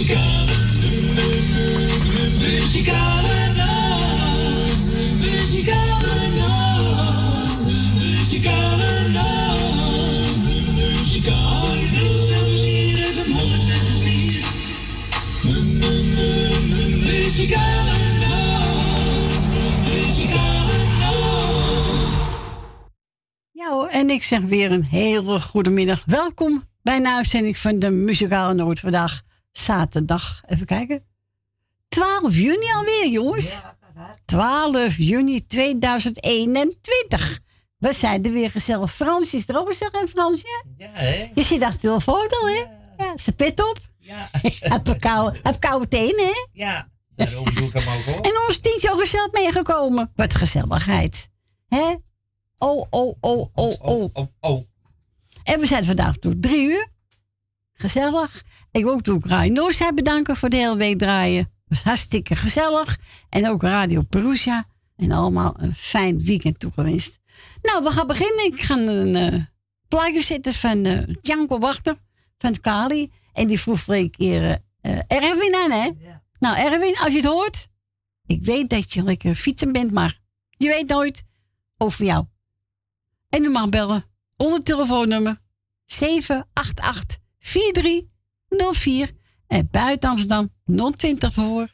Muzikale, muzikale nacht. Muzikale nacht. Muzikale nacht. Muzikale Muzikale nacht. Muzikale nacht. Ja en ik zeg weer een hele goede middag. Welkom bij een uitzending van de Muzikale Noord vandaag. Zaterdag, even kijken. 12 juni alweer, jongens. 12 juni 2021. We zijn er weer gezellig. Frans is er ook gezellig, hè, Fransje? Ja, hè? Je zit achter de foto, hè? Ja, zijn pet op. Ja. heb koude, heb koude tenen, hè? Ja. Daarom doe ik hem ook op. En ons tien zo gezellig meegekomen. Wat gezelligheid. Hè? Oh, oh, oh, oh, oh. Oh, oh. En we zijn vandaag tot drie uur. Gezellig. Ik wil ook Radio Noordzij bedanken voor de hele week draaien. Het was hartstikke gezellig. En ook Radio Perusia. En allemaal een fijn weekend toegewenst. Nou, we gaan beginnen. Ik ga een eh plaatje zetten van eh Django Wachter. Van Kali. En die vroeg voor een keer eh Erwin aan, hè? Nou, Erwin, als je het hoort. Ik weet dat je lekker fietsen bent, maar je weet nooit over jou. En u mag bellen onder telefoonnummer 788 4304 en buiten Amsterdam 020 hoor.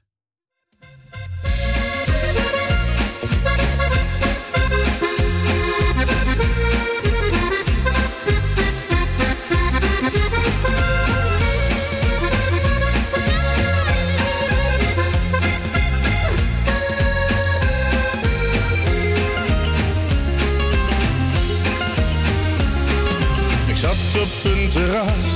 Ik zat op een terras,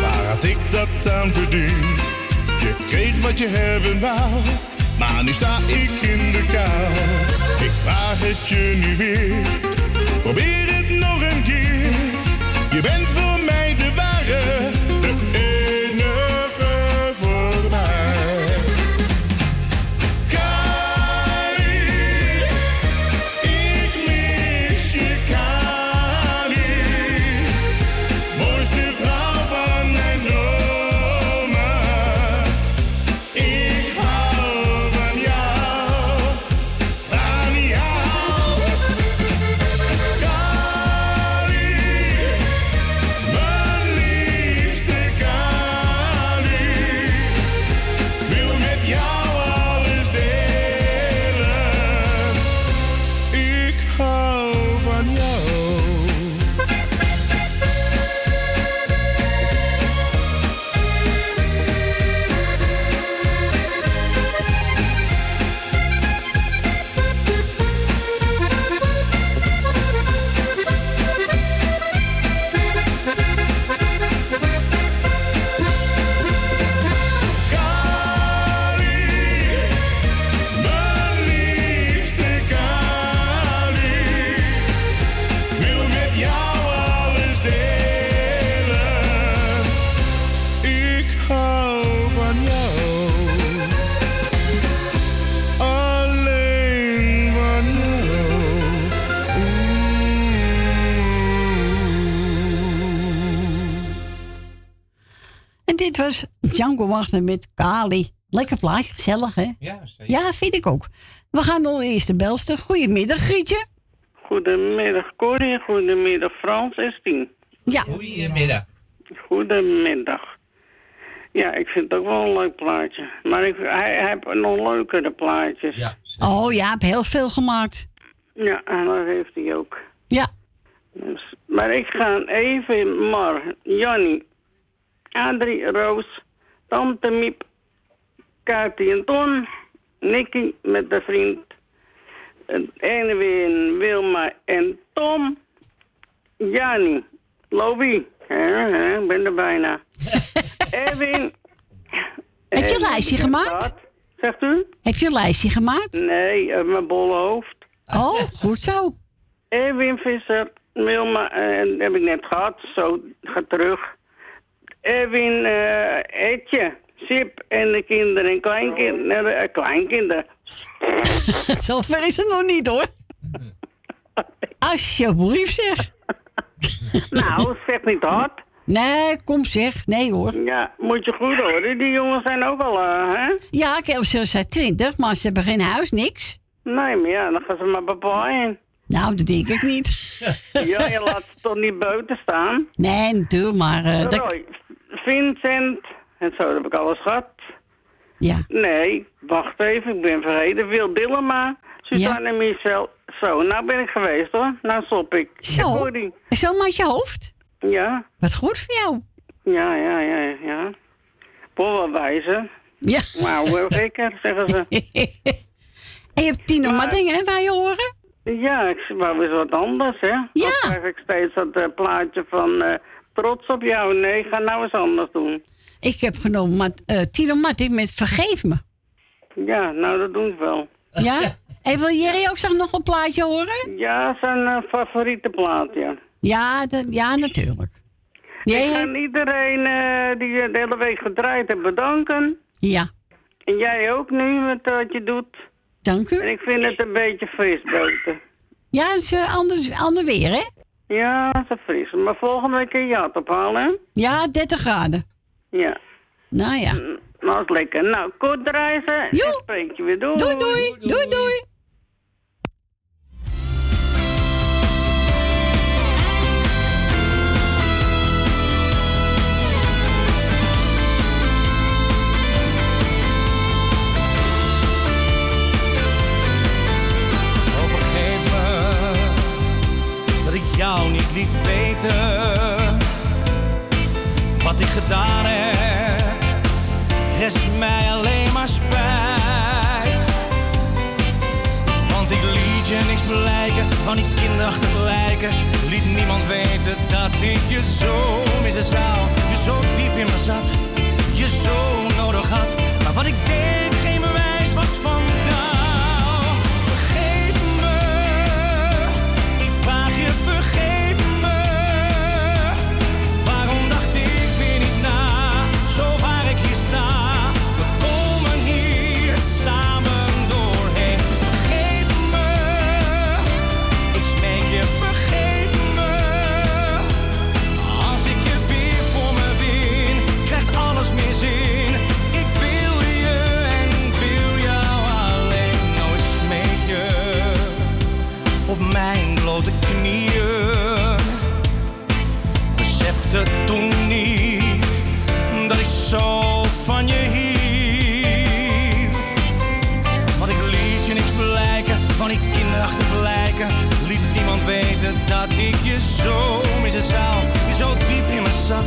waar had ik dat aan verdiend? Je kreeg wat je hebben wou, maar nu sta ik in de kou. Ik vraag het je nu weer, probeer het Django Wachter met Kali. Lekker plaatje, gezellig, hè? Ja, zeker. Ja, vind ik ook. We gaan naar de eerste belster. Goedemiddag, Grietje. Goedemiddag Corrie, goedemiddag Frans en Stien. Ja, Goedemiddag. Goedemiddag. Ja, ik vind het ook wel een leuk plaatje. Maar ik, hij, hij heeft nog leukere plaatjes. Ja. oh ja, heb heel veel gemaakt. Ja, en dat heeft hij ook. Ja, Dus, maar ik ga even Mar, Jannie, Adrie, Roos, Tante Miep, Kati en Ton, Nicky met de vriend, en Erwin, Wilma en Tom, Jannie, Lobby, ik ben er bijna. Erwin. Heb je een lijstje gemaakt? Zegt u? heb je een lijstje gemaakt? Nee, eh, mijn bolle hoofd. Oh, goed zo. Erwin Visser, Wilma, en heb ik net gehad, zo ga terug. Erwin, eh Etje, Sip en de kinderen en kleinkinderen, eh, kleinkinderen. Zover is het nog niet, hoor. Alsjeblieft, zeg. Nou, zeg niet hard. Nee, kom zeg. Nee, hoor. Ja, moet je goed horen. Die jongens zijn ook al, eh, hè? Ja, ik heb ze zijn twintig, maar ze hebben geen huis, niks. Nee, maar ja, dan gaan ze maar bij pa in. Nou, dat denk ik niet. Ja, je laat ze toch niet buiten staan. Nee, natuurlijk, maar... dat, Vincent, en zo heb ik alles gehad. ja. Nee, wacht even, ik ben vergeten. Wil Dillema, Suzanne en Michel. Zo, nou ben ik geweest hoor. Nou stop ik. Zo. Zo je hoofd. Ja, Wat goed voor jou. ja, ja, ja, ja. Voor wel wijzen. Ja. Maar hoe gekker, zeggen ze. en je hebt Tino Madding, hè, waar je horen? Ja, ik wou eens wat anders, hè. Ja. Dan krijg ik steeds dat eh, plaatje van eh, trots op jou. Nee, ga nou eens anders doen. Ik heb genomen maar, eh, Tino Madding met Vergeef me. Ja, nou dat doen ze wel. Ja? En wil Jerry ook nog een plaatje horen? Ja, zijn eh, favoriete plaat, ja. Ja, ja natuurlijk. Ik Jij, ga iedereen eh, die de hele week gedraaid heeft bedanken. ja, En jij ook nu met wat je doet. dank En u. ik vind het een beetje fris buiten. Ja, het is eh, anders, ander weer, hè? Ja, zo fris. Maar volgende week kun je ophalen, hè? Ja, 30 graden. Ja. Nou ja. Nou, dat is lekker. Nou, kort reizen. Jo. En spreek je weer. Doei. Doei, doei. Doei, doei. Jou niet liet weten wat ik gedaan heb. Rest mij alleen maar spijt. Want ik liet je niks blijken van die kinderachtige lijken. Liet niemand weten dat ik je zo missen zou. Je zo diep in me zat, je zo nodig had. Maar wat ik deed geen bewijs zo van je hield. Want ik liet je niks blijken van die kinderachtige lijken. Liet niemand weten dat ik je zo missen zou. Je zo diep in me zat,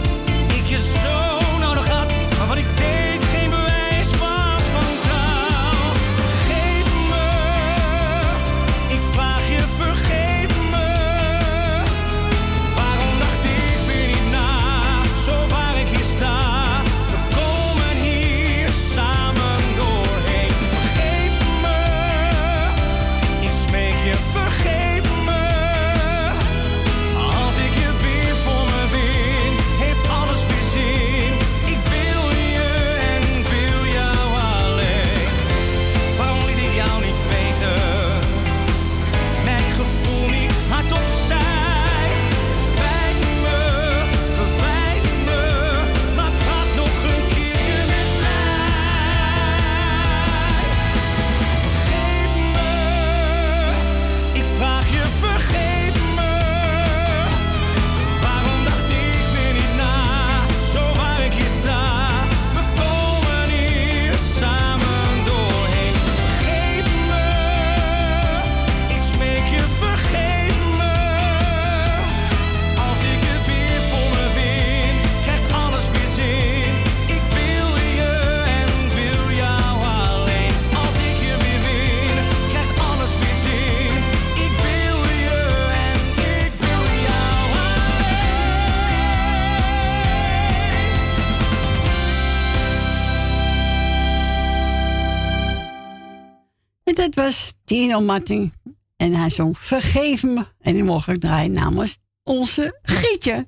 En dat was Tino Martin. En hij zong Vergeef me. En die mocht ik draaien namens onze Grietje.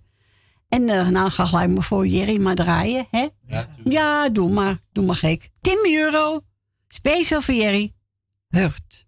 En uh, nou ga gelijk maar voor Jerry maar draaien, hè? Ja, ja, doe maar. Doe maar gek. 10 euro. Speciaal voor Jerry. Hurt.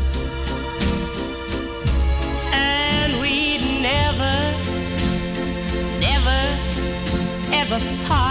Never part.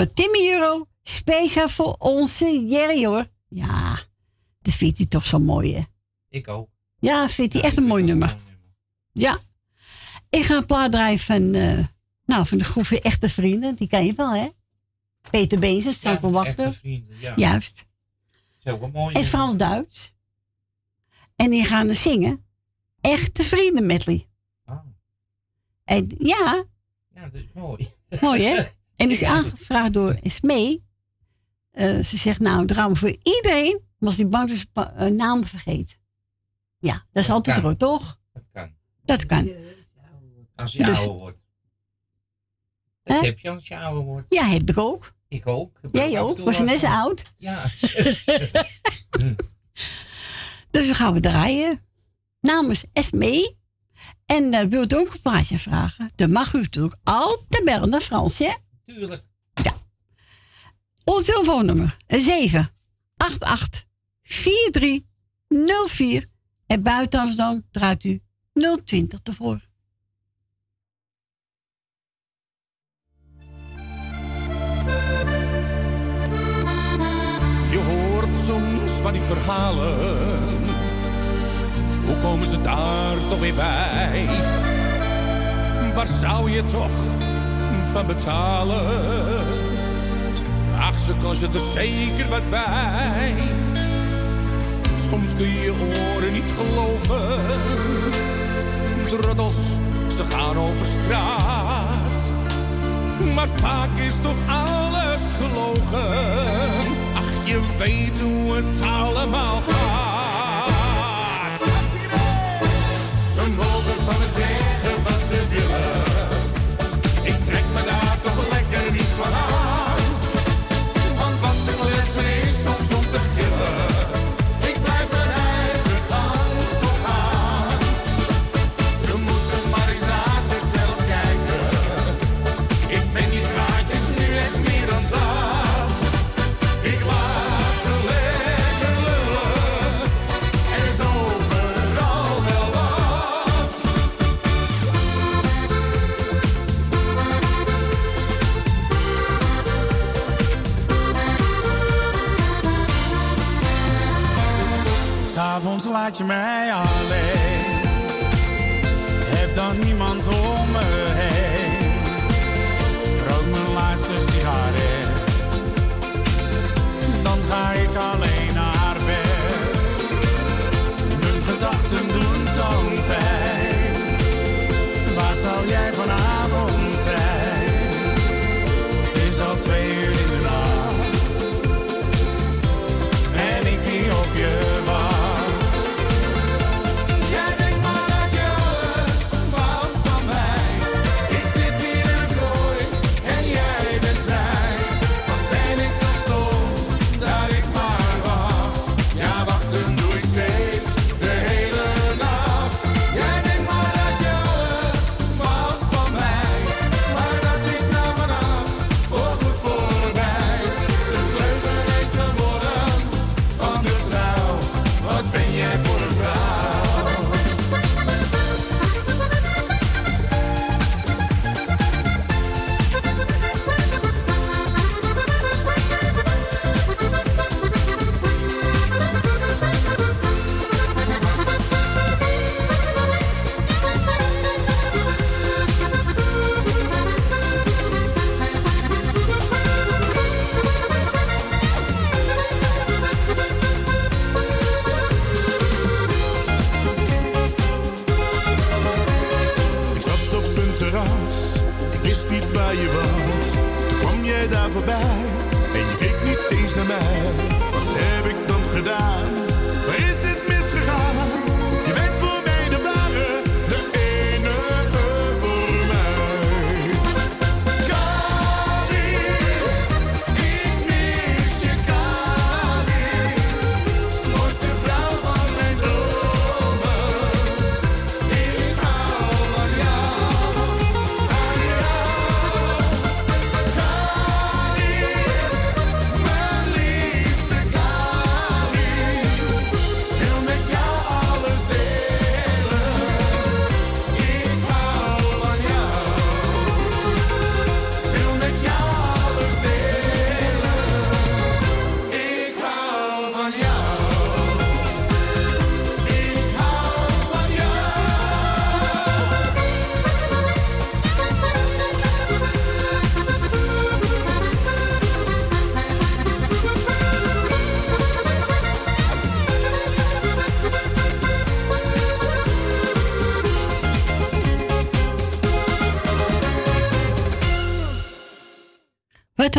Van Timmy Euro, speciaal voor onze Jerry hoor. Ja, dat vindt hij toch zo mooi hè? Ik ook. Ja, vindt hij echt een mooi nummer. Ja. Ik ga een plaat draaien van, uh, nou, van de groep Echte Vrienden. Die ken je wel hè? Peter Bezes, ja, wel wachten. Echte Vrienden, ja. Juist. Zo, mooi. En Frans-Duits. En die gaan er zingen. Echte Vrienden medley. Oh. En ja. Ja, dat is mooi. Mooi, hè? En die is aangevraagd door Smee. Uh, ze zegt, nou, drama voor iedereen, maar als die bank dus uh, naam vergeet. Ja, dat is altijd terug, toch? Dat kan. Dat kan. Als je dus, ouder wordt. Dat heb je als je ouder wordt. Ja, heb ik ook. Ik ook. Ik Jij ook? Was je net zo oud? Ja. dus dan gaan we draaien. Namens Esmee en uh, wilt u ook een plaatje vragen? Dan mag u natuurlijk altijd bellen naar Fransje. Tuurlijk. Ja. Ons telefoonnummer 7 88 43 04. En buiten dan draait u 020 ervoor. Je hoort soms van die verhalen hoe komen ze daar toch weer bij? Waar zou je toch van betalen? Ach, ze kost er zeker wat bij. Soms kun je je oren niet geloven. Droddels, ze gaan over straat. Maar vaak is toch alles gelogen. Ach, je weet hoe het allemaal gaat. Ze mogen van me zeggen soms laat je mij alleen. Heb dan niemand om me heen. Rook mijn laatste sigaret. Dan ga ik alleen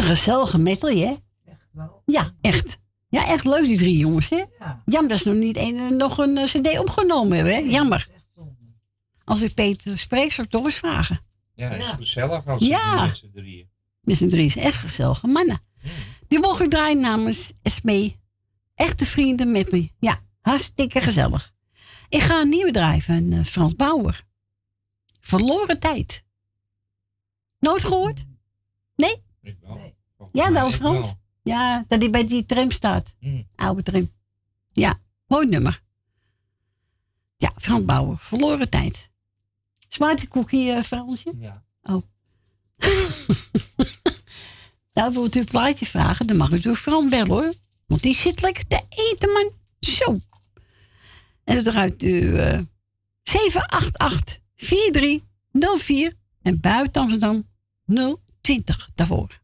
een gezellige medley, hè? Ja, echt. Ja, echt leuk, die drie jongens, hè? Jammer dat ze nog niet een, nog een eh, cd opgenomen hebben, hè? Jammer. Als ik Peter spreek, zou ik toch eens vragen. Ja, het is gezellig als Ja. ja. met z'n drieën. Met z'n drieën, echt gezellige mannen. Die mogen draaien namens Esmee. Echte vrienden met me. Ja, hartstikke gezellig. Ik ga een nieuwe draaien van eh, Frans Bauer. Verloren tijd. Nooit gehoord? Nee? Ik wel. Ja, wel Frans. wel. Ja, dat hij bij die tram staat. Mm. Oude tram. Ja, mooi nummer. Ja, Frans Bauer. Verloren tijd. Smaakt de koekie, eh, Fransje? Ja. Oh. nou, wilt u een plaatje vragen, dan mag u natuurlijk Frans bellen hoor. Want die zit lekker te eten, man. Zo. En dat eruit u eh 788 4304 en buiten Amsterdam 020 daarvoor.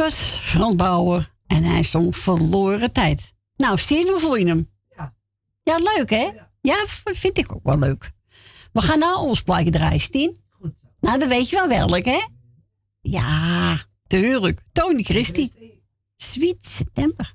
was Frans en hij zong Verloren Tijd. Nou, zie je, hoe voel je hem? Ja. Ja, leuk hè? Ja. vind ik ook wel leuk. We gaan nou ons plaatje draaien, Stien. Goed zo. Nou, dan weet je wel welk hè? Ja, tuurlijk. Tony Christie. Sweet September.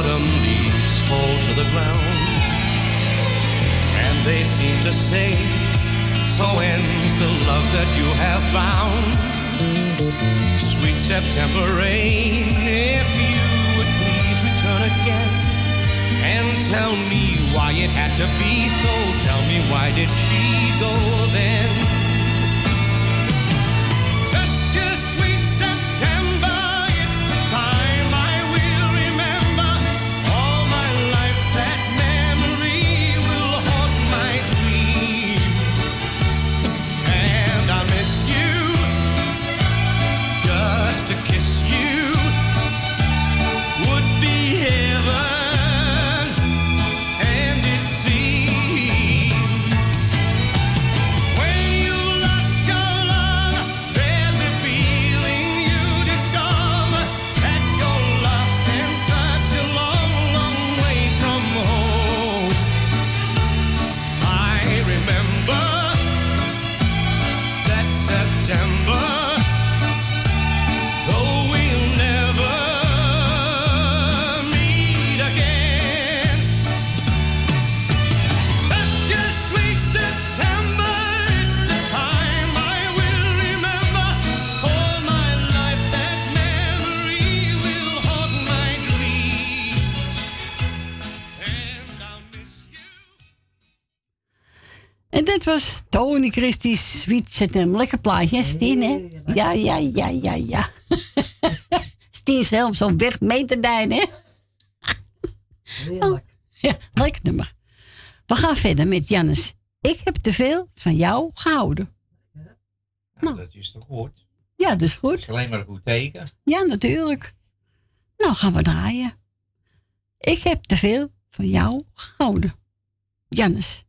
autumn leaves fall to the ground. And they seem to say, so ends the love that you have found. Sweet September rain, if you would please return again. And tell me why it had to be so. Tell me why did she go then? Dit was Tony Christie's Sweet Zet hem. Lekker plaatje, hè, Stien, hè? Ja, ja, ja, ja, ja. Stien zelf zo'n weg mee te dijnen, hè? Heerlijk. Ja, leuk nummer. We gaan verder met Jannes. Ik heb te veel van jou gehouden. Nou, dat is toch goed? Ja, dat is Dat goed. is alleen maar een goed teken. Ja, natuurlijk. Nou, gaan we draaien. Ik heb te veel van jou gehouden. Jannes.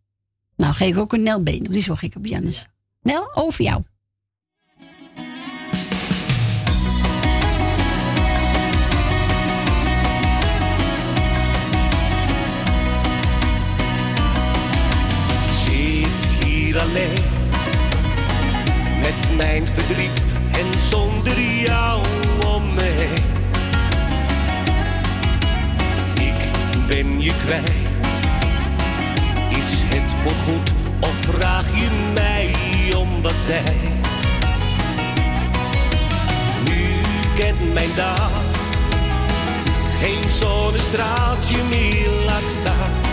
Nou, geef ik ook een Nel been. Die is wel gek op Jannes. Nel, over jou. zit hier alleen met mijn verdriet en zonder jou om me heen. Ik ben je kwijt. Voorgoed of vraag je mij om wat tijd? Nu kent mijn dag geen zonnestraaltje meer laat staan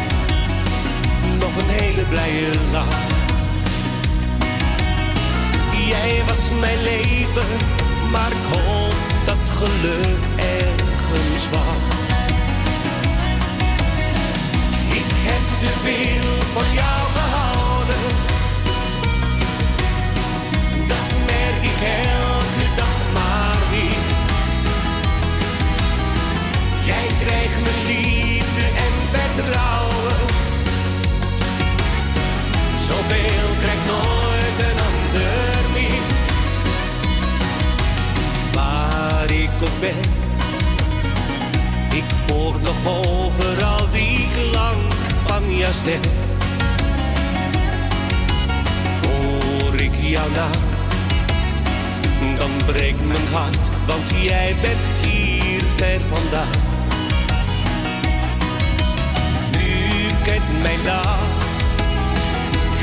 nog een hele blije lach. Jij was mijn leven, maar ik hoop dat geluk ergens wacht. Te veel van jou gehouden, dat merk ik elke dag maar weer. Jij krijgt mijn liefde en vertrouwen. Zoveel krijgt nooit een ander meer. Waar ik ook ben, ik hoor nog overal die klank stem. Hoor ik jouw naam, dan breekt mijn hart, want jij bent hier ver vandaan. Nu kent mijn dag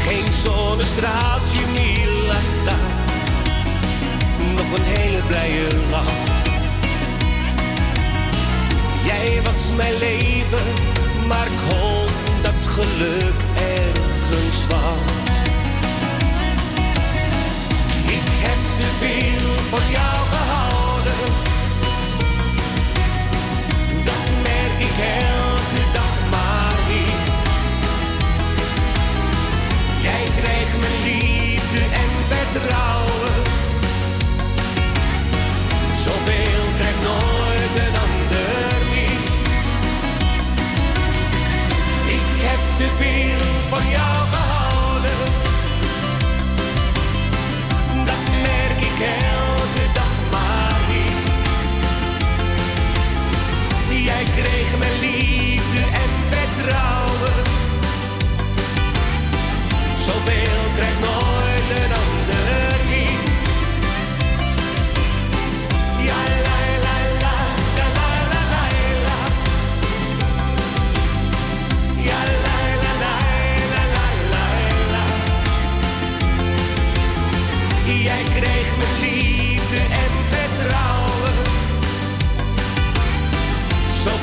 geen zonnestraaltje meer laat staan. Nog een hele blije lach. Jij was mijn leven, maar ik hoop geluk ergens wacht. Ik heb te veel van jou gehouden. Dat merk ik elke dag maar weer. Jij krijgt mijn liefde en vertrouwen. Zoveel krijgt nooit een ander te veel van jou gehouden. Dat merk ik elke dag maar weer. Jij kreeg mijn liefde en vertrouwen. Zoveel krijgt nooit een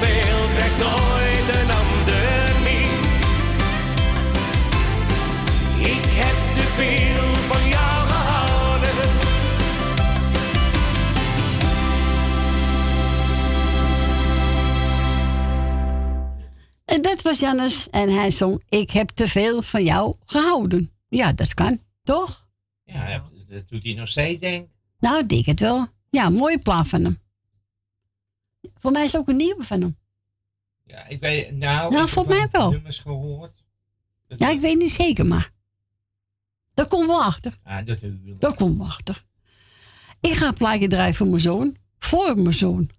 Zoveel krijgt nooit een ander meer. Ik heb te veel van jou gehouden. En dat was Jannes. En hij zong Ik heb te veel van jou gehouden. Ja, dat kan, toch? Ja, dat doet hij nog steeds, denk ik. Nou, ik denk het wel. Ja, mooie plaat van hem. Voor mij is ook een nieuwe van hem. Ja, ik weet, nou, Nou, ik heb volgens mij wel wel. nummers gehoord. Dat Ja, ik weet niet zeker, maar. Daar komen we achter. Ah, natuurlijk. Daar komen we achter. Ik ga een plaatje draaien voor mijn zoon. Voor mijn zoon.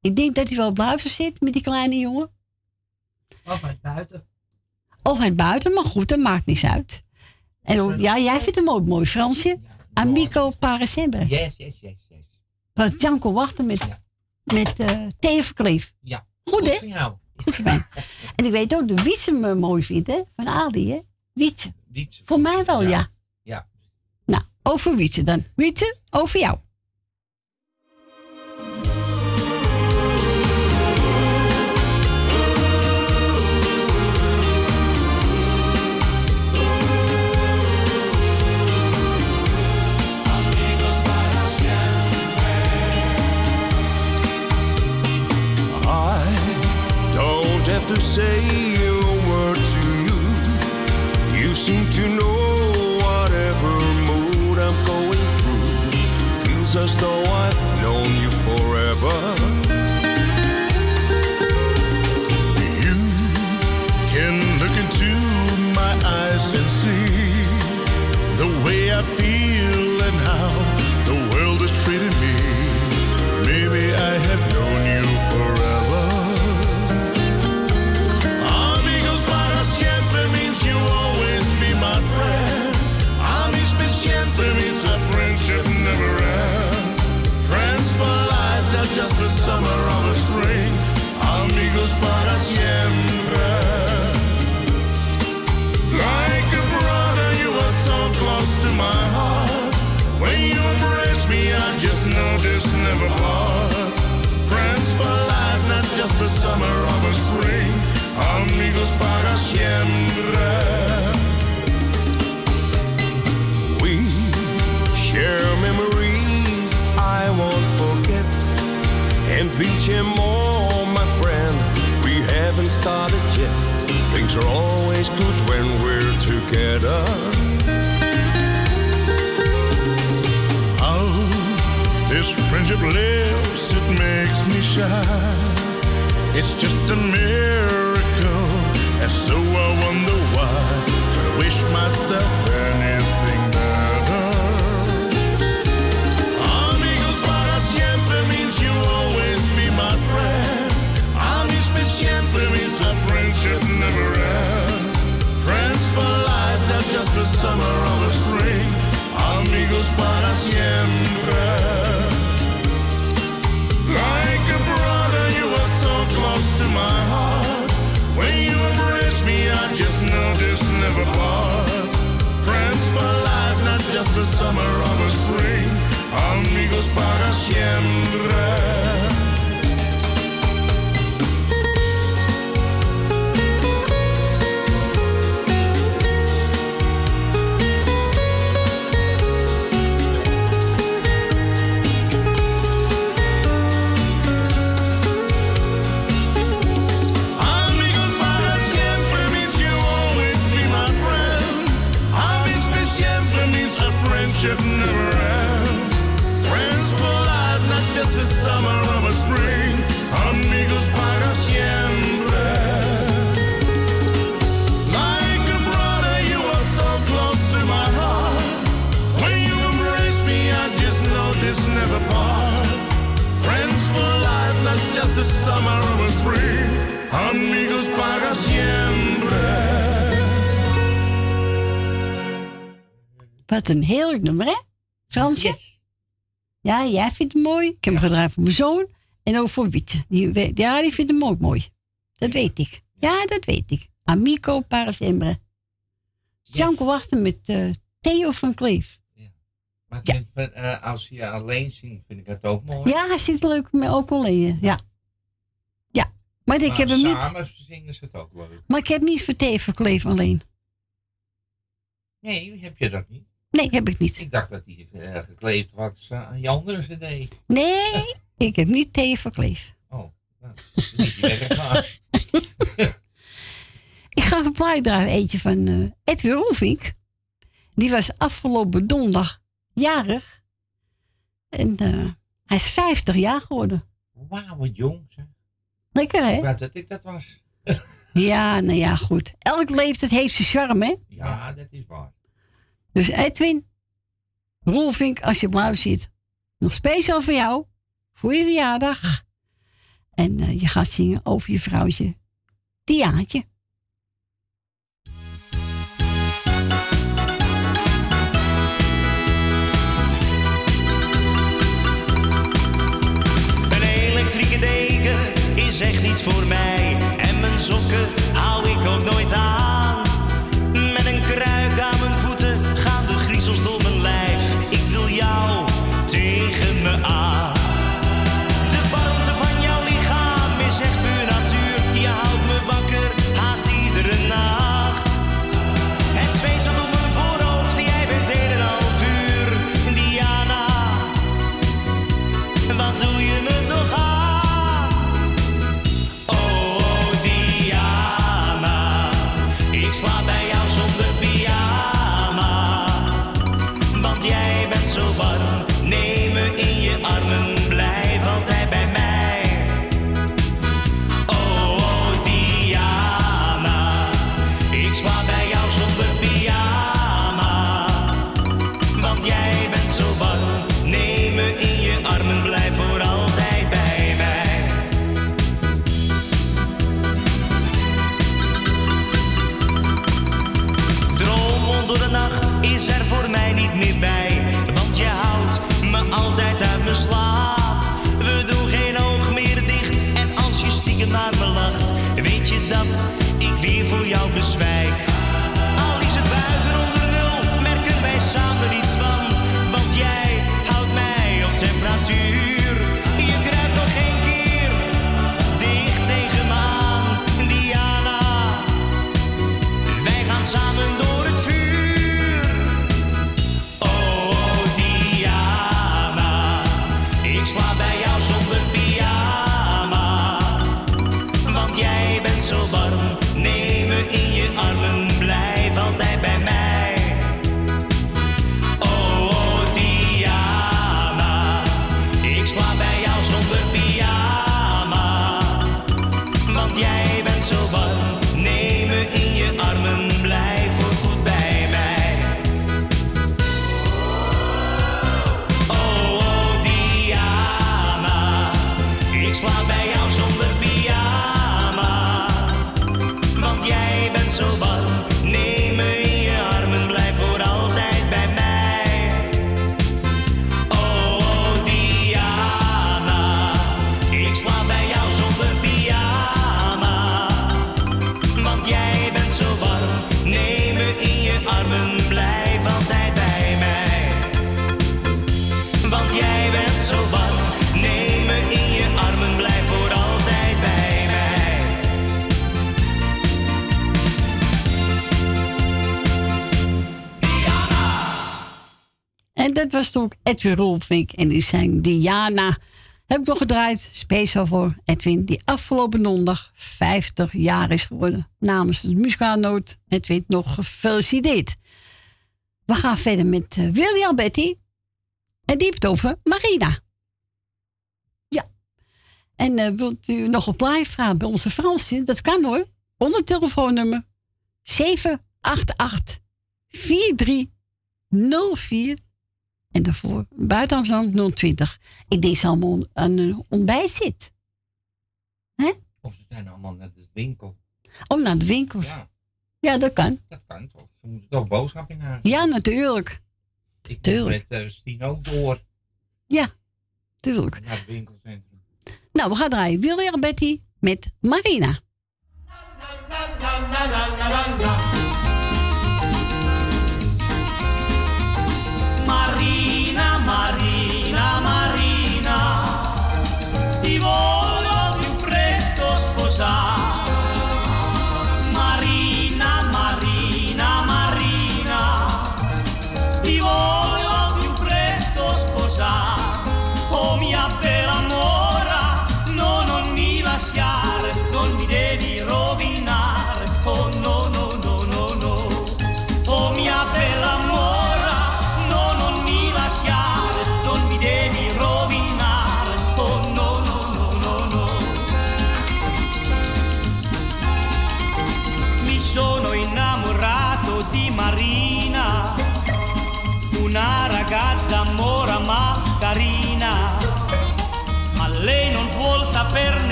Ik denk dat hij wel buiten zit met die kleine jongen. Of uit buiten. Of het buiten, maar goed, dat maakt niets uit. En ook, ja, jij vindt hem ook mooi, Fransje. Amico Parasembe. Yes, yes, yes, yes. Van Janko Wachten met, met eh Theo Verkleef. Ja. Goed, hè? voor jou. Goed voor mij. En ik weet ook dat Wietse me mooi vindt, hè? Van Ali, hè? Wietse. Wietse. Voor mij wel, ja. Ja. Nou, over Wietse dan. Wietse, over jou. have to say a word to you. You seem to know whatever mood I'm going through. Feels as though I've known you forever. You can look into my eyes and see the way I feel and how the world is treating me. Just a summer or a spring. Amigos para siempre. We share memories I won't forget. And we'll share more, my friend. We haven't started yet. Things are always good when we're together. How this friendship lives, it makes me shine. It's just a miracle, and so I wonder why. But I wish myself anything better. Amigos para siempre means you always be my friend. Amis per siempre means a friendship never ends. Friends for life, not just a summer or a spring. Amigos para siempre. Never pause. Friends for life, not just a summer or a spring. Amigos para siempre. Wat een heerlijk nummer, hè? Fransje? Ja, jij vindt het mooi. Ik heb hem gedraaid voor mijn zoon. En ook voor Wietse. Die, ja, die vindt hem ook mooi. Dat weet ik. Ja, dat weet ik. Amico para sempre. Janko wachten met eh, Theo van Kleef. Maar ik vind, eh, als je alleen zingt, vind ik het ook mooi. Ja, hij zit leuk met ook alleen. Ja. Ja. Maar ik heb hem niet. Samen zingen ze het ook leuk. Maar ik heb niet voor Theo van Kleef alleen. Nee, heb je dat niet? Nee, heb ik niet. Ik dacht dat hij eh, gekleefd was eh, aan je andere cd. Nee, ik heb niet Theo van Kleef. Oh, nou, niet die weggegaan. Ik ga een plaat draaien, eentje van eh Edwin Rolfink. Die was afgelopen donderdag jarig. En hij is 50 jaar geworden. Wauw, wat jong. Zeg. Lekker, hè? Ik dacht dat ik dat was. Ja, nou ja, goed. Elk leeftijd heeft zijn charme, hè? Ja, dat is waar. Dus Edwin, Rolfink, als je blauw ziet. Nog speciaal voor jou. Voor je verjaardag. En eh, je gaat zingen over je vrouwtje. Diaatje. Een elektrieke deken is echt niet voor mij. En mijn sokken hou ik in my dat was ook Edwin Rolfink en die zijn Diana. Heb ik nog gedraaid, speciaal voor Edwin, die afgelopen donderdag 50 jaar is geworden. Namens de muzikaalnoot Edwin nog gefeliciteerd. We gaan verder met eh, uh, Betty en die heeft over Marina. Ja. En eh, wilt u nog op live vragen bij onze Fransje? Dat kan hoor. Onder telefoonnummer 788 4304 en daarvoor buiten Amsterdam 020. Ik denk ze allemaal aan een ontbijt zit. Hè? Of ze zijn allemaal naar de winkel. Om naar de winkels. Ja. ja, dat kan. Dat kan toch. Ze moeten toch boodschap in. Ja, natuurlijk. Ik tuurlijk. met eh, uh, Stino door. Ja, tuurlijk. Naar het winkelcentrum. Nou, we gaan draaien. Wil weer Betty met Marina.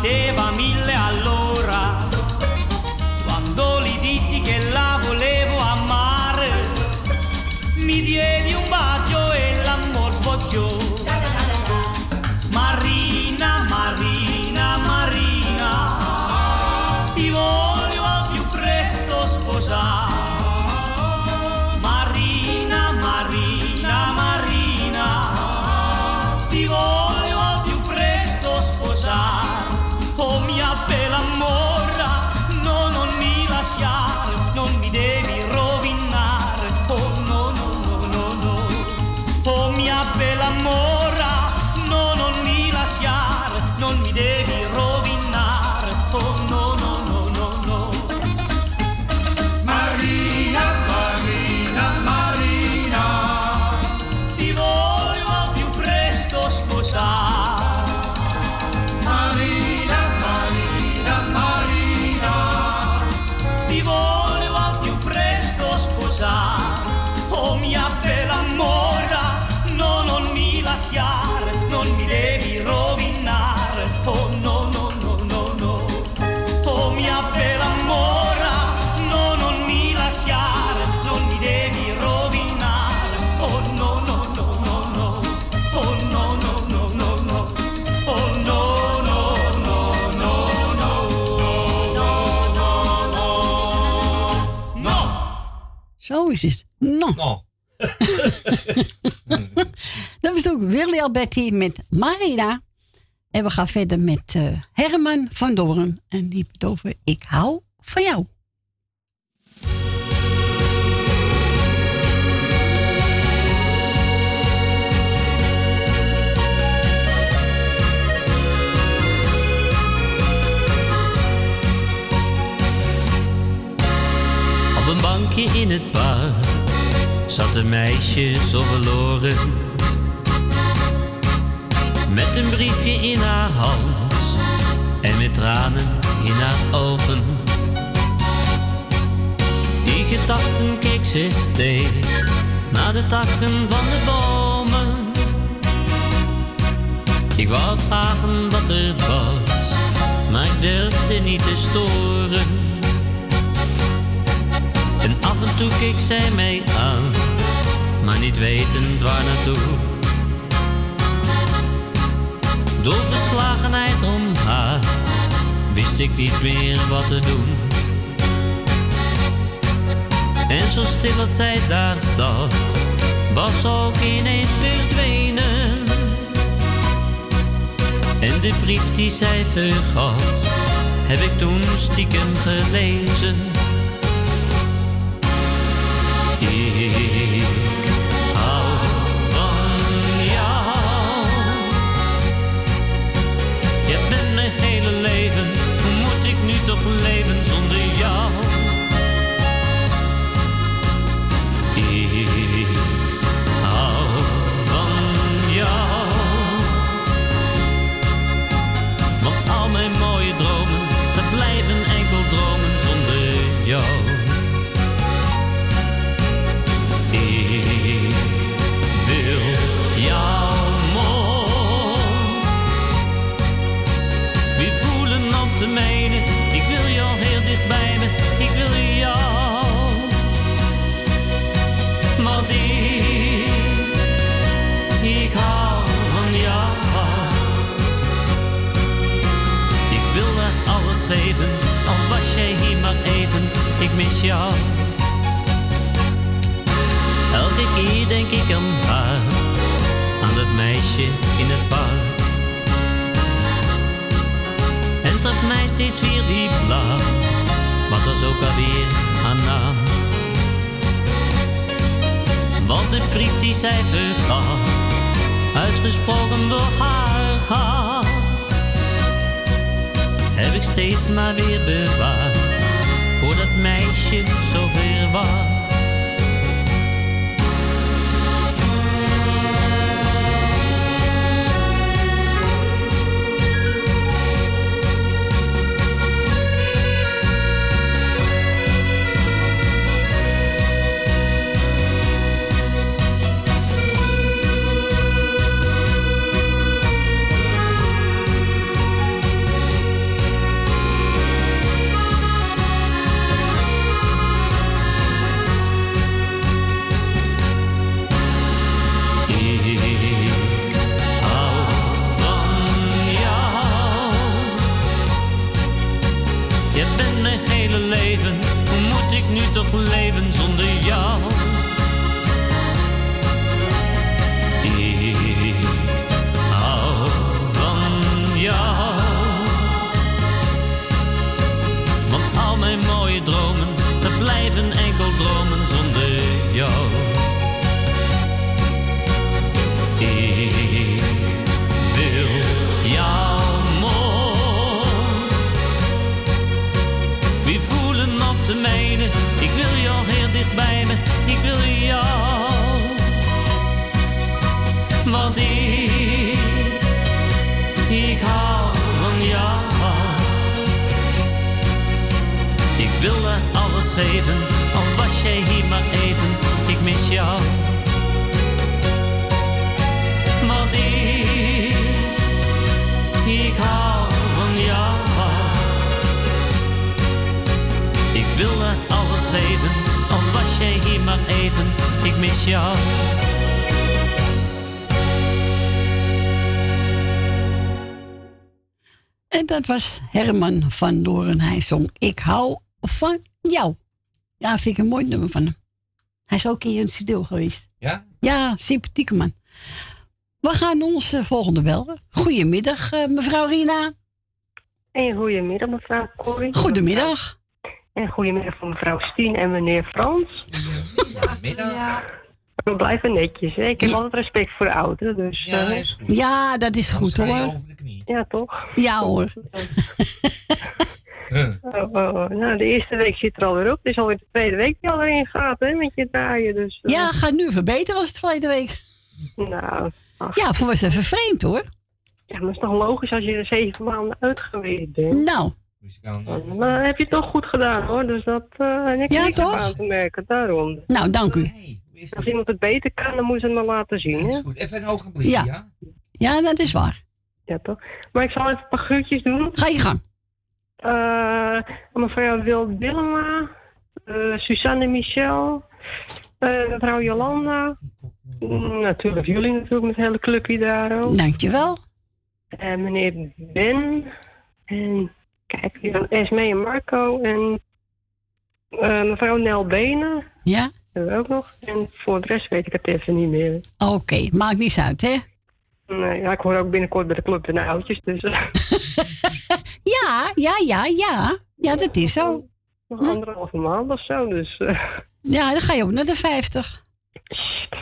batteva mille all'ora. Is het. No. Nou, Dat was ook Willy Alberti met Marina. En we gaan verder met eh, Herman van Doorn. En die over Ik hou van jou. In het park zat een meisje zo verloren. Met een briefje in haar hand en met tranen in haar ogen. Die gedachten keek ze steeds naar de takken van de bomen. Ik wou vragen wat er was, maar ik durfde niet te storen. En af en toe keek zij mij aan, maar niet wetend waar naartoe. Door verslagenheid om haar wist ik niet meer wat te doen. En zo stil als zij daar zat, was ook ineens verdwenen. En de brief die zij vergat, heb ik toen stiekem gelezen. Ik Elke keer denk ik aan haar, aan dat meisje in het park. En dat mij steeds weer die blauw, wat was ook alweer haar naam. Want de brief die zij vergat, uitgesproken door haar hart, heb ik steeds maar weer bewaard, meisje zover was. Herman van Doorn. Hij zong Ik hou van jou. Ja, vind ik een mooi nummer van hem. Hij is ook hier in het studio geweest. Ja? Ja, sympathieke man. We gaan ons eh, volgende bellen. Goedemiddag, eh, mevrouw Rina. En goedemiddag, mevrouw Corrie. Goedemiddag. En goedemiddag voor mevrouw Stien en meneer Frans. Middag. We blijven netjes, hè? Ik heb altijd respect voor de ouderen, dus... Ja, eh, is goed. Ja, dat is goed hoor. over de knie. ja, toch? Ja hoor. Oh, oh, oh. Nou, de eerste week zit er alweer op. Het is alweer de tweede week die al erin gaat, hè, met je draaien. Dus, eh, Ja, gaat nu verbeteren als het vorige week. Nou, ach, Ja, voor was even vreemd hoor. ja, maar het is toch logisch als je er zeven maanden uit geweest bent. Nou, Dan eh, heb je het toch goed gedaan, hoor. Dus dat uh, heb je Ja, niks toch? aan te merken, daarom. nou dank u. Als iemand het beter kan, dan moet ze het maar laten zien, hè? Goed, even een ogenblik, Ja. ja? Ja, dat is waar. Ja, toch? Maar ik zal even een paar groetjes doen. Ga je gang. Eh mevrouw Wild Willema, eh, Suzanne Michel, eh, mevrouw Jolanda. Mm, natuurlijk jullie natuurlijk met het hele clubje daar ook. Dankjewel. En meneer Ben. En kijk, Esme en Marco. En eh, mevrouw Nel Benen. Ja? Hebben we ook nog. En voor de rest weet ik het even niet meer. Oké, maakt niets uit hè. Nee, ja, ik hoor ook binnenkort bij de club de oudjes. Dus eh, Ja, ja, ja, ja. Ja, dat is zo. nog anderhalve maand of zo. Dus eh, Ja, dan ga je ook naar de 50.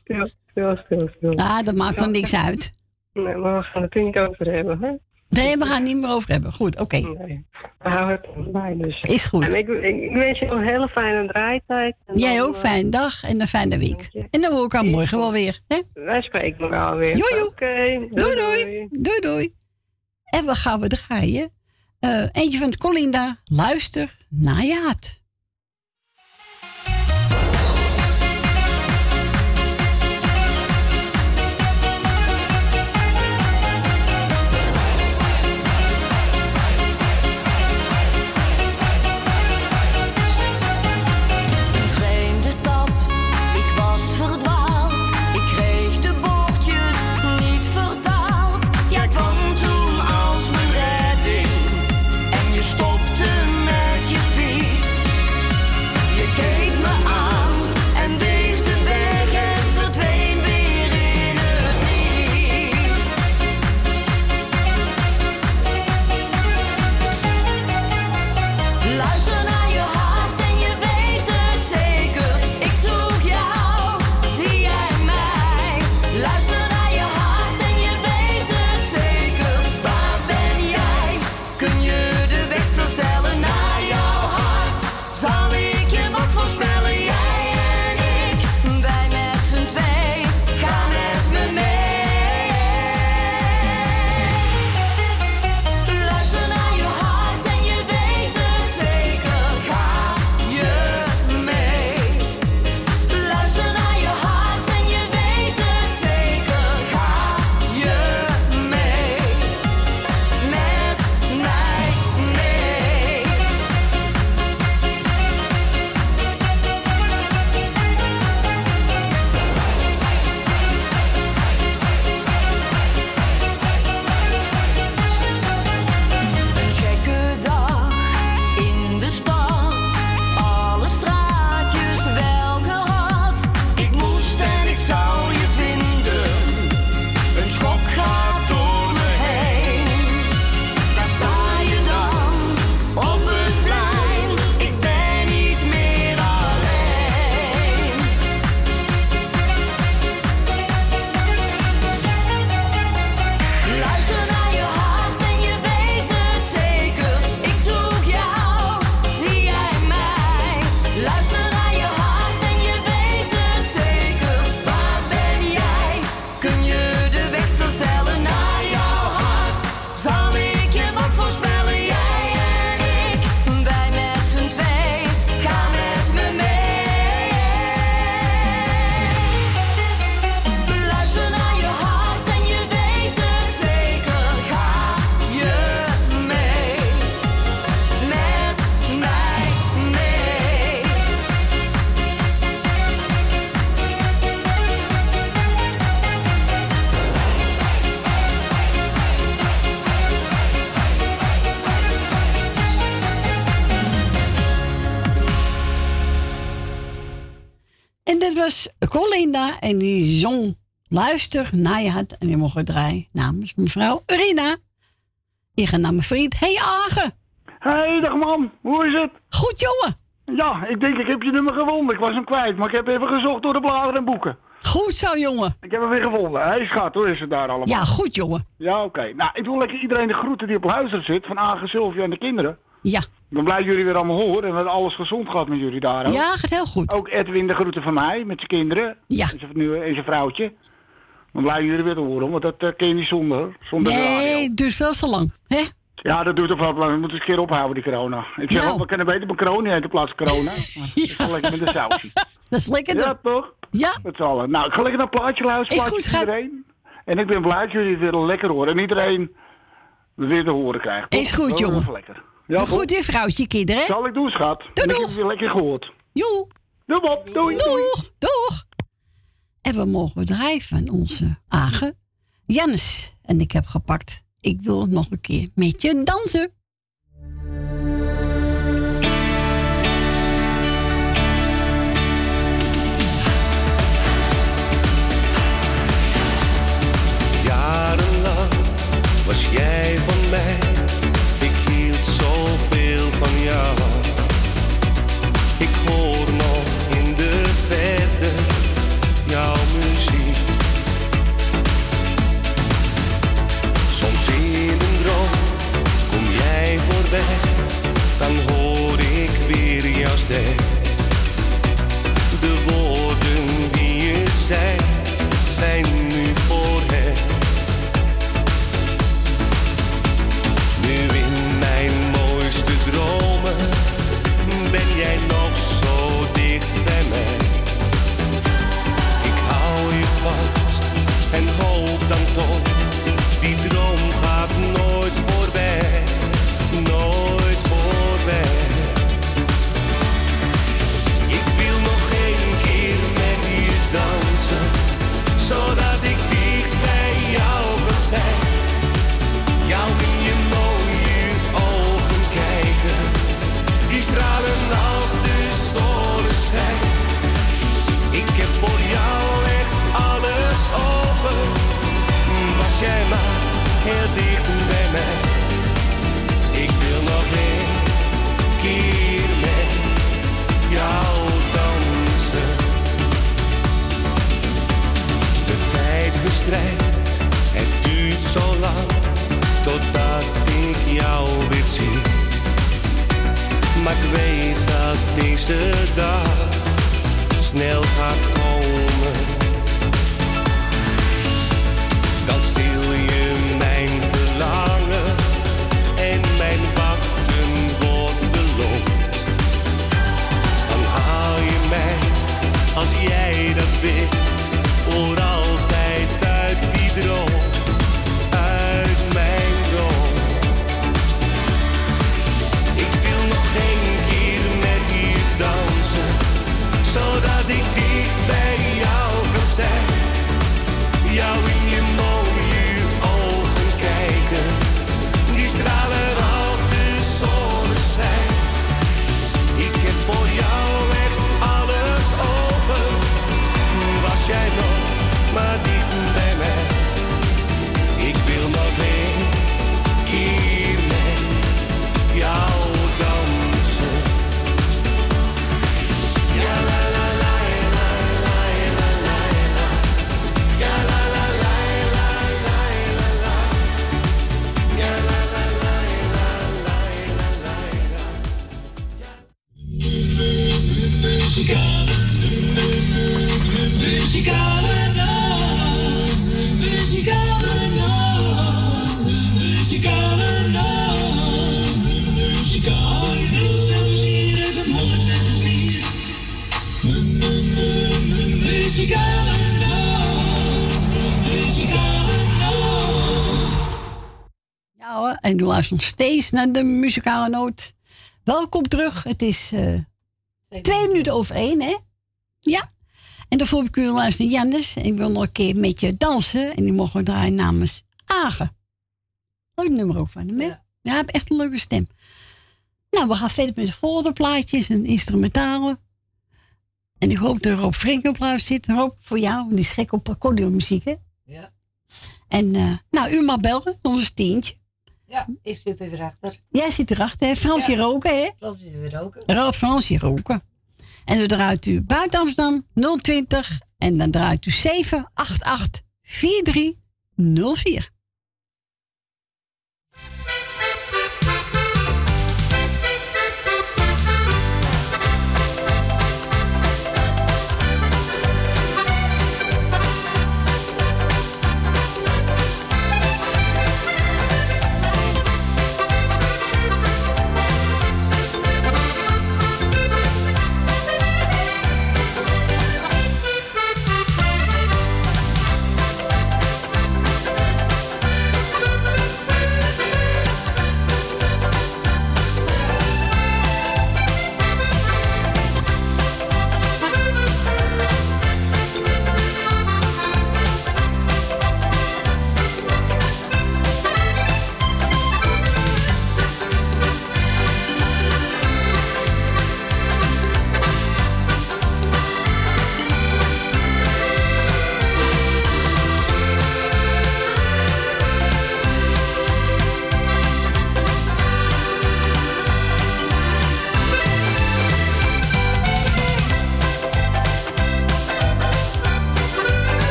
stil, stil, stil, stil. Ah, dat maakt dan niks uit. Nee, maar we gaan het er niet over hebben, hè? Nee, we gaan het niet meer over hebben. Goed, oké. Nee, we houden het bij, dus. Is goed. En ik, ik, ik wens je een hele fijne draaitijd. En Jij dan, ook, eh, fijne dag en een fijne week. En dan hoor ik aan morgen wel weer. Hè? Wij spreken elkaar weer. Doei, doei. Doei, doei. En we gaan we draaien. Eh, eentje van Colinda. Luister naar je En die zong Luister naar je hart. En die mogen draaien namens mevrouw Urina. Ik ga naar mijn vriend. Hey Agen. Hey, dag man. Hoe is het? Goed, jongen. Ja, ik denk ik heb je nummer gevonden. Ik was hem kwijt, maar ik heb even gezocht door de bladeren en boeken. Goed zo, jongen. Ik heb hem weer gevonden. Hij schat, hoe is het daar allemaal? Ja, goed, jongen. Ja, oké. Nou, ik wil lekker iedereen de groeten die op luisteren zit. Van Agen, Sylvia en de kinderen. Ja. Ik ben blij dat jullie weer allemaal horen. En dat alles gezond gaat met jullie daar ook. Ja, gaat heel goed. Ook Edwin de groeten van mij, met zijn kinderen. Ja. En zijn, en zijn vrouwtje. Ik ben blij dat jullie weer te horen, want dat eh, kun je niet zonder. Zonder de. Nee, het duurt veel te lang. Hè? Ja, dat doet toch wel lang. We moeten eens een keer ophouden, die corona. Ik zeg Nou. ook, we kunnen beter macaroni eten in plaats van corona. Ik ga lekker met de sausje. Dat is lekker. Ja, toch? Ja. Dat zal het. Nou, ik ga lekker naar een plaatje luisteren. Is goed, iedereen. En ik ben blij dat jullie het weer lekker horen. En iedereen weer te horen krijgt. Is goed, is jongen. lekker. Ja, Doe goed weer, vrouwtje, kinderen. Zal ik doen, schat. Doei, En ik heb doeg. weer lekker gehoord. Joe. Doei, Bob. Doei. Doeg. Doeg. En we mogen draaien van onze Agen. Jannes. En ik heb gepakt. Ik wil nog een keer met je dansen. Jarenlang was jij van mij. Van jou. Ik hoor nog in de verte jouw muziek. Soms in een droom kom jij voorbij. Dan hoor ik weer jouw stem. Ik weet dat deze dag snel gaat komen. Dan stil je mijn verlangen en mijn wachten wordt beloond. Dan haal je mij, als jij dat wilt, luistert nog steeds naar de muzikale noot. Welkom terug. Het is eh, twee, minuten over één, hè? Ja. En daarvoor heb ik u luisteren naar Jannes. En ik wil nog een keer met je dansen. En die mogen we draaien namens Agen. Leuk nummer ook van hem, hè? Ja, hij heeft echt een leuke stem. Nou, we gaan verder met de volgende plaatjes. Een instrumentale. En ik hoop dat Rob Frink op blijft zitten. Rob, voor jou, want die is gek op accordeonmuziek, hè? Ja. En, eh, nou, u mag bellen, ons tientje. Ja, ik zit er weer achter. Jij zit erachter, hè? Fransje Ja. roken, hè? Er weer roken. Fransje roken. En dan draait u buiten Amsterdam 020 en dan draait u 788 4304.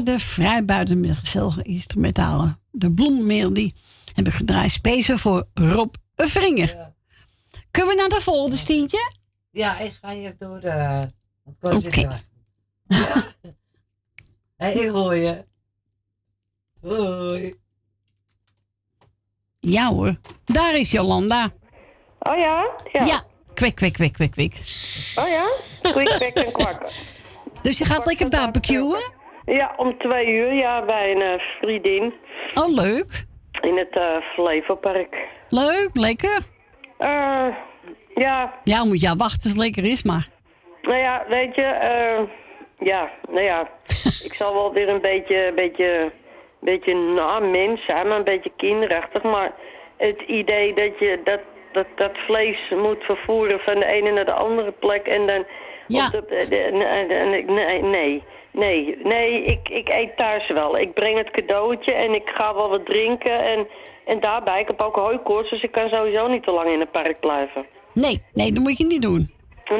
De vrij buiten gezellige instrumentalen. De bloemmeel die hebben gedraaid speciaal voor Rob Vringer. Kunnen we naar de volgende stientje? Ja, ik ga hier door de... Oké. Ja. Hey, ik hoor je. Hoi. Ja hoor, daar is Jolanda. Oh ja? Ja. Ja, kwik, kwik, kwik, kwik, kwik. Oh ja? Kwik, kwik en kwak. Dus je gaat lekker barbecuen? Ja, om twee uur, ja, bij een eh, vriendin. Oh, leuk. In het eh Flevopark. Leuk, lekker. Eh, ja, Ja, moet ja wachten als het lekker is, maar. nou ja, weet je, eh, ja, nou ja, ik zal wel weer een beetje, beetje, beetje na mens zijn, maar een beetje kinderachtig. Maar het idee dat je dat, dat, dat vlees moet vervoeren van de ene naar de andere plek en dan... Ja. op de- de- de- nee, nee, nee, nee, ik, ik eet thuis wel. Ik breng het cadeautje en ik ga wel wat drinken en, en daarbij, ik heb ook hooikoorts, dus ik kan sowieso niet te lang in het park blijven. Nee, nee, dat moet je niet doen.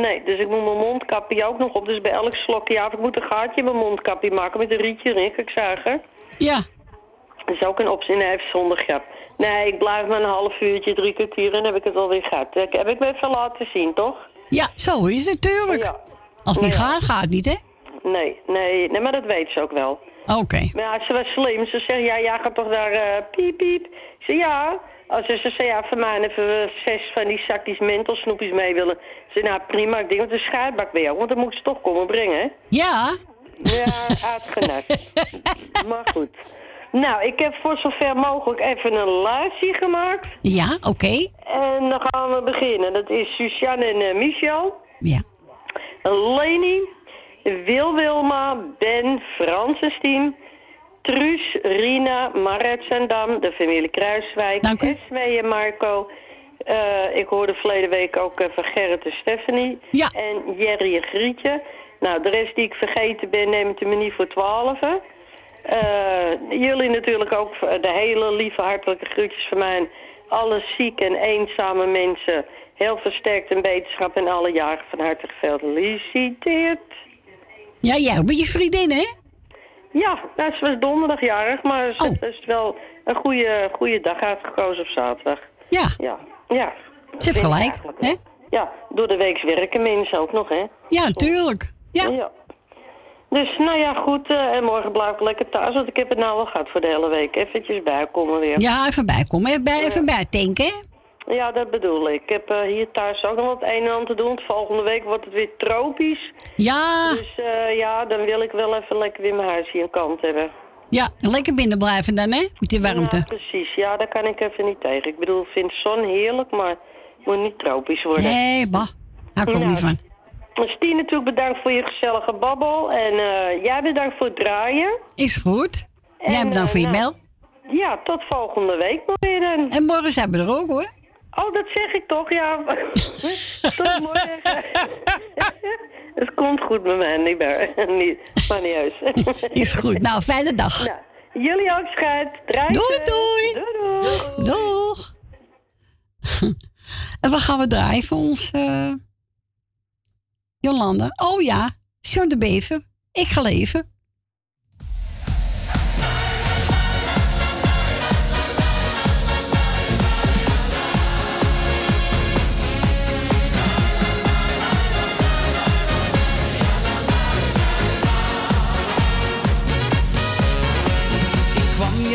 Nee, dus ik moet mijn mondkapje ook nog op. Dus bij elk slokje af, ik moet een gaatje in mijn mondkapje maken met een rietje erin, ik zeggen. Ja. Dat is ook een optie. Nee, even zonder grap. Nee, ik blijf maar een half uurtje, drie kwartier en dan heb ik het alweer gehad. Heb ik me even laten zien, toch? Ja, zo is het natuurlijk. Als niet Ja. gaat, gaat niet, hè? Nee, nee, nee, maar dat weet ze ook wel. Oké. Maar ja, ze was slim. Ze zegt, ja, jij gaat toch daar eh, piep, piep. Ik zei, ja. Als ze, ze zei, ja, voor mij even zes van die zakjes mentelsnoepjes mee willen. Ze zei, nou prima. Ik denk, dat de schuitbak bij jou, want dan moet ze toch komen brengen, hè? Ja. Ja, uitgenast. maar goed. Nou, ik heb voor zover mogelijk even een lijstje gemaakt. Ja, oké. En dan gaan we beginnen. Dat is Suzanne en eh, Michel. Ja. Leni, Wil Wilma, Ben, Francis team, Truus, Rina, Maret Zandam, de familie Kruiswijk, Esme en Marco. Eh, ik hoorde verleden week ook eh, van Gerrit en Stephanie. Ja. En Jerry en Grietje. Nou, de rest die ik vergeten ben, neem het me niet voor twaalf. jullie natuurlijk ook eh, de hele lieve hartelijke groetjes van mij. Alle zieke en eenzame mensen. Heel versterkt en beterschap en alle jaren van harte gefeliciteerd. Ja, jij met je vriendin, hè? Ja, nou, ze was donderdagjarig, maar ze is wel een goede, goede dag uitgekozen op zaterdag. Ja. Ja, ja. Ze heeft gelijk, hè? Ja, door de week werken mensen ook nog, hè? Ja, tuurlijk. Ja. Dus, nou ja, goed. eh, en morgen blijf ik lekker thuis, want ik heb het nou wel gehad voor de hele week. Eventjes bijkomen weer. Ja, even bijkomen. Even, bij, even bijtanken, hè? Ja, dat bedoel ik. Ik heb eh, hier thuis ook nog wat een en ander te doen. Volgende week wordt het weer tropisch. Ja. Dus eh, ja, dan wil ik wel even lekker weer mijn huis hier aan kant hebben. Ja, lekker binnen blijven dan, hè? Met die warmte. Ja, precies. Ja, daar kan ik even niet tegen. Ik bedoel, ik vind zon heerlijk, maar het moet niet tropisch worden. Nee, bah. Hou ik ook Nou, niet van. Stien, natuurlijk bedankt voor je gezellige babbel. En eh, jij bedankt voor het draaien. Is goed. Jij En, bedankt voor je eh, mail. nou, Ja, tot volgende week maar weer dan. En morgen zijn we er ook, hoor. Oh, dat zeg ik toch, ja. tot morgen. Het komt goed met mij, niet meer. niet, maar niet uit. Is goed. Nou, fijne dag. Nou, jullie ook, schat. Doei, doei. Doei, doei. Doeg. en wat gaan we draaien voor ons, eh, Jolanda? Oh ja, John de Bever. Ik ga leven.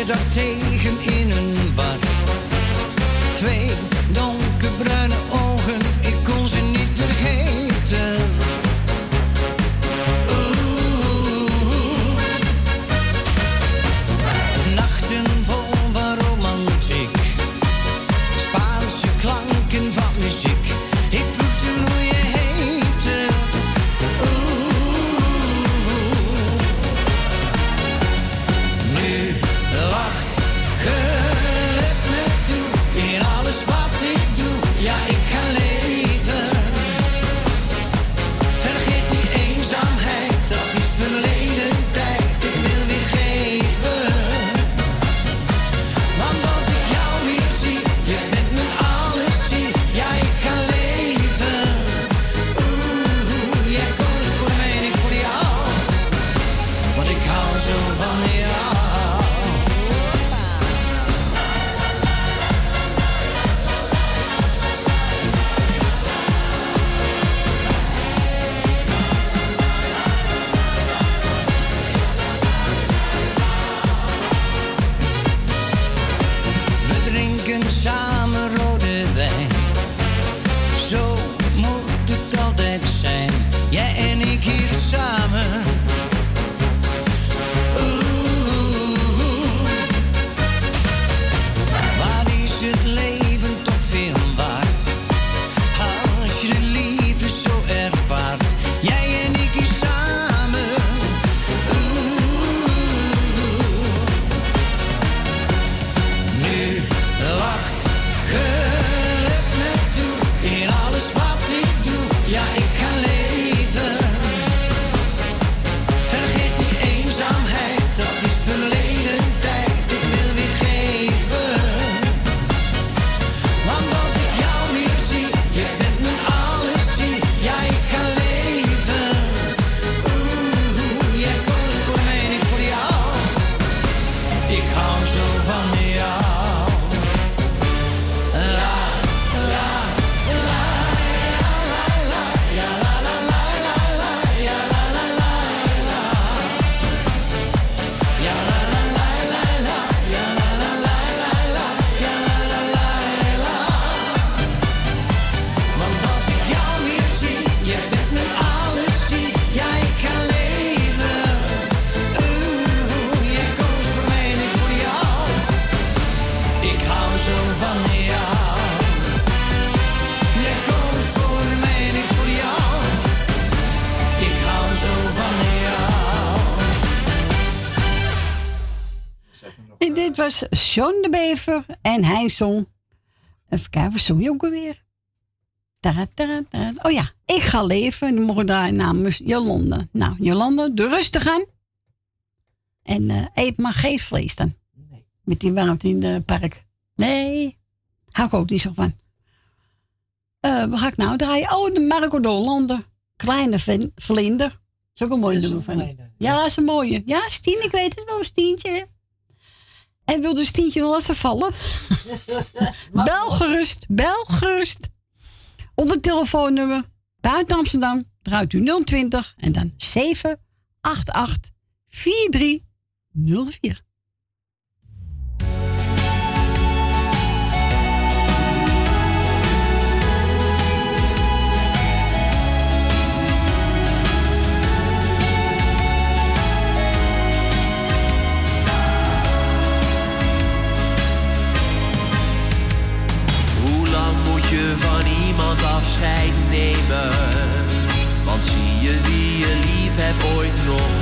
Daar tegen in een bar. Twee was John de Bever en hij zong. Even kijken, wat zong je ook alweer? Oh ja, ik ga leven. Dan mogen draaien namens Jolande. Nou, Jolande, doe rustig aan. En eh, eet maar geen vlees dan. Met die warmte in het park. Nee, hou ik ook niet zo van. Eh, wat ga ik nou draaien? Oh, de Marco de Hollander. Kleine vin- vlinder. Dat is ook een mooi nummer van. Ja, dat is een mooie. Ja, Stien, ik weet het wel, Stientje. En wil de Stientje nog laten vallen? bel gerust, bel gerust. Onder telefoonnummer buiten Amsterdam draait u 020 en dan 788 4304. Van iemand afscheid nemen? Want zie je wie je lief hebt ooit nog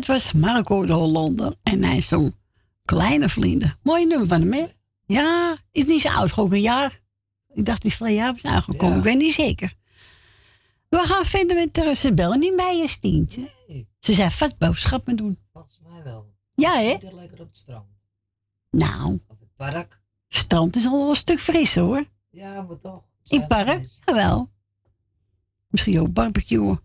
dat was Marco de Hollander. En hij zong Kleine Vrienden. Mooi nummer van hem, hè? Ja, is niet zo oud, gewoon een jaar. Ik dacht, die is van jaar aangekomen. Ik weet niet zeker. We gaan verder met de Ze bellen niet bij je, Stientje. Ze zei vast boodschappen doen. Volgens mij wel. Ja, hè? Zit er lekker op het strand. Nou, Of het park. Strand is al wel een stuk frisser hoor. Ja, maar toch. In park? Jawel. Misschien ook barbecuen.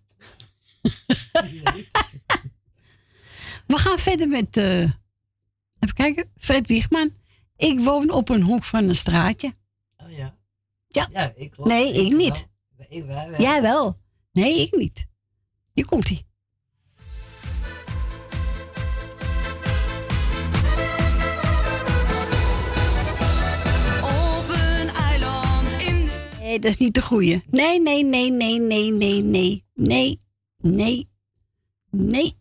We gaan verder met, eh, even kijken, Fred Wiegman. Ik woon op een hoek van een straatje. Oh ja. Ja. Ja, ik klopt. Nee, ik niet. wel. Ik. Jij wel. Nee, ik niet. Hier komt hij. Op een eiland in de... Nee, dat is niet de goeie. Nee, nee, nee, nee, nee, nee, nee. Nee, nee, nee.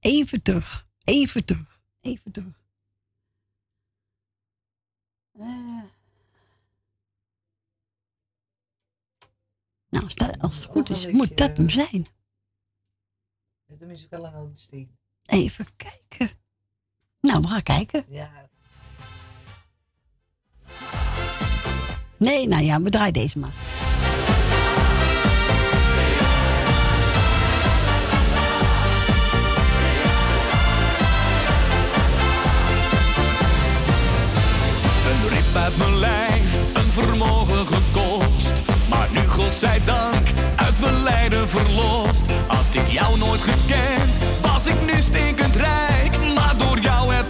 Even terug. Even terug. Even terug. Eh. Nou, als, dat, als het goed is, moet dat hem zijn. Met de muzikale notensteek. Even kijken. Nou, we gaan kijken. Ja. Nee, nou ja, we draaien deze maar. Een rip uit mijn lijf, een vermogen gekost. Maar nu, godzijdank, uit mijn lijden verlost. Had ik jou nooit gekend, was ik nu stinkend rijk. Maar door jou heb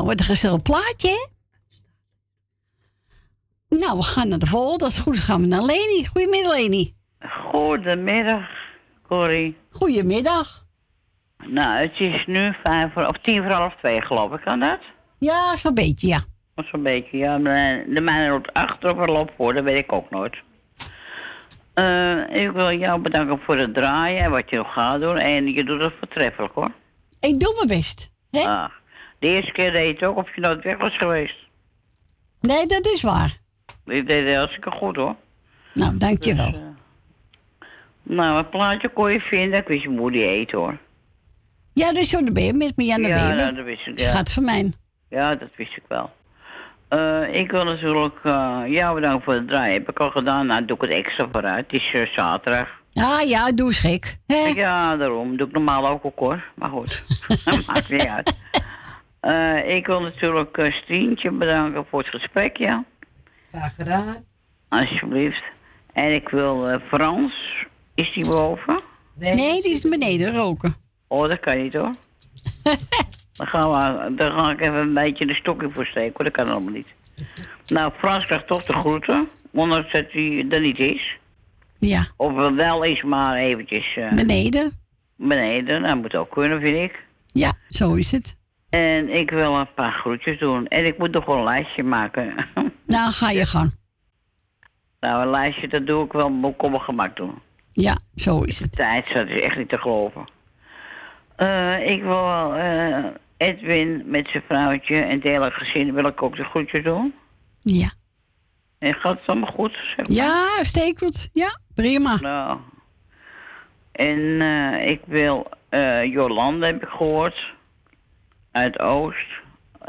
Nou, wat een gezellig plaatje? Nou, we gaan naar de volgende. Als het goed is, gaan we naar Leni. Goedemiddag, Leni. Goedemiddag, Corrie. Goedemiddag. Nou, het is nu vijf voor, of tien voor half twee, geloof ik, kan dat? Ja, zo'n beetje, ja. Of zo'n beetje, ja. De mijne loopt achter of er loopt voor, dat weet ik ook nooit. Eh, ik wil jou bedanken voor het draaien en wat je nog gaat doen. En je doet het voortreffelijk, hoor. Ik doe mijn best. Hè? Ah, de eerste keer deed je het ook of je nooit weg was geweest. Nee, dat is waar. Ik deed het hartstikke goed, hoor. Nou, dankjewel. Dus, Nou, wat plaatje kon je vinden? Ik wist je moeder eten, hoor. Ja, dus John de Beer met Marianne ja, Weber. ja, dat wist ik, ja. Schat van mij. Ja, dat wist ik wel. Eh, ik wil natuurlijk eh jou bedanken voor het draaien. Heb ik al gedaan, nou doe ik het extra vooruit. Het is zaterdag. Ah ja, doe gek. Ja, daarom. Doe ik normaal ook ook hoor. Maar goed, dat maakt niet uit. Eh, ik wil natuurlijk uh, Stientje bedanken voor het gesprek, ja. Graag gedaan. Alsjeblieft. En ik wil eh, Frans. Is die boven? Nee, die is beneden roken. Oh, dat kan niet hoor. dan, gaan we, dan ga ik even een beetje de stokje voor steken hoor. Dat kan allemaal niet. Nou, Frans krijgt toch de groeten. Ondanks dat hij er niet is. Ja. Of wel is, maar eventjes... eh, Beneden. beneden, dat moet ook kunnen, vind ik. Ja, zo is het. En ik wil een paar groetjes doen. En ik moet nog wel een lijstje maken. Nou, ga je gang. nou, een lijstje, dat doe ik wel op mijn gemak doen. Ja, zo is het. Tijd, dat is echt niet te geloven. Eh, ik wil wel, eh, Edwin met zijn vrouwtje en het hele gezin wil ik ook de groetjes doen. Ja. En gaat het allemaal goed? Zeg maar? Ja, uitstekend. Ja, prima. Nou. En eh, ik wil Jolande heb ik gehoord. Uit Oost.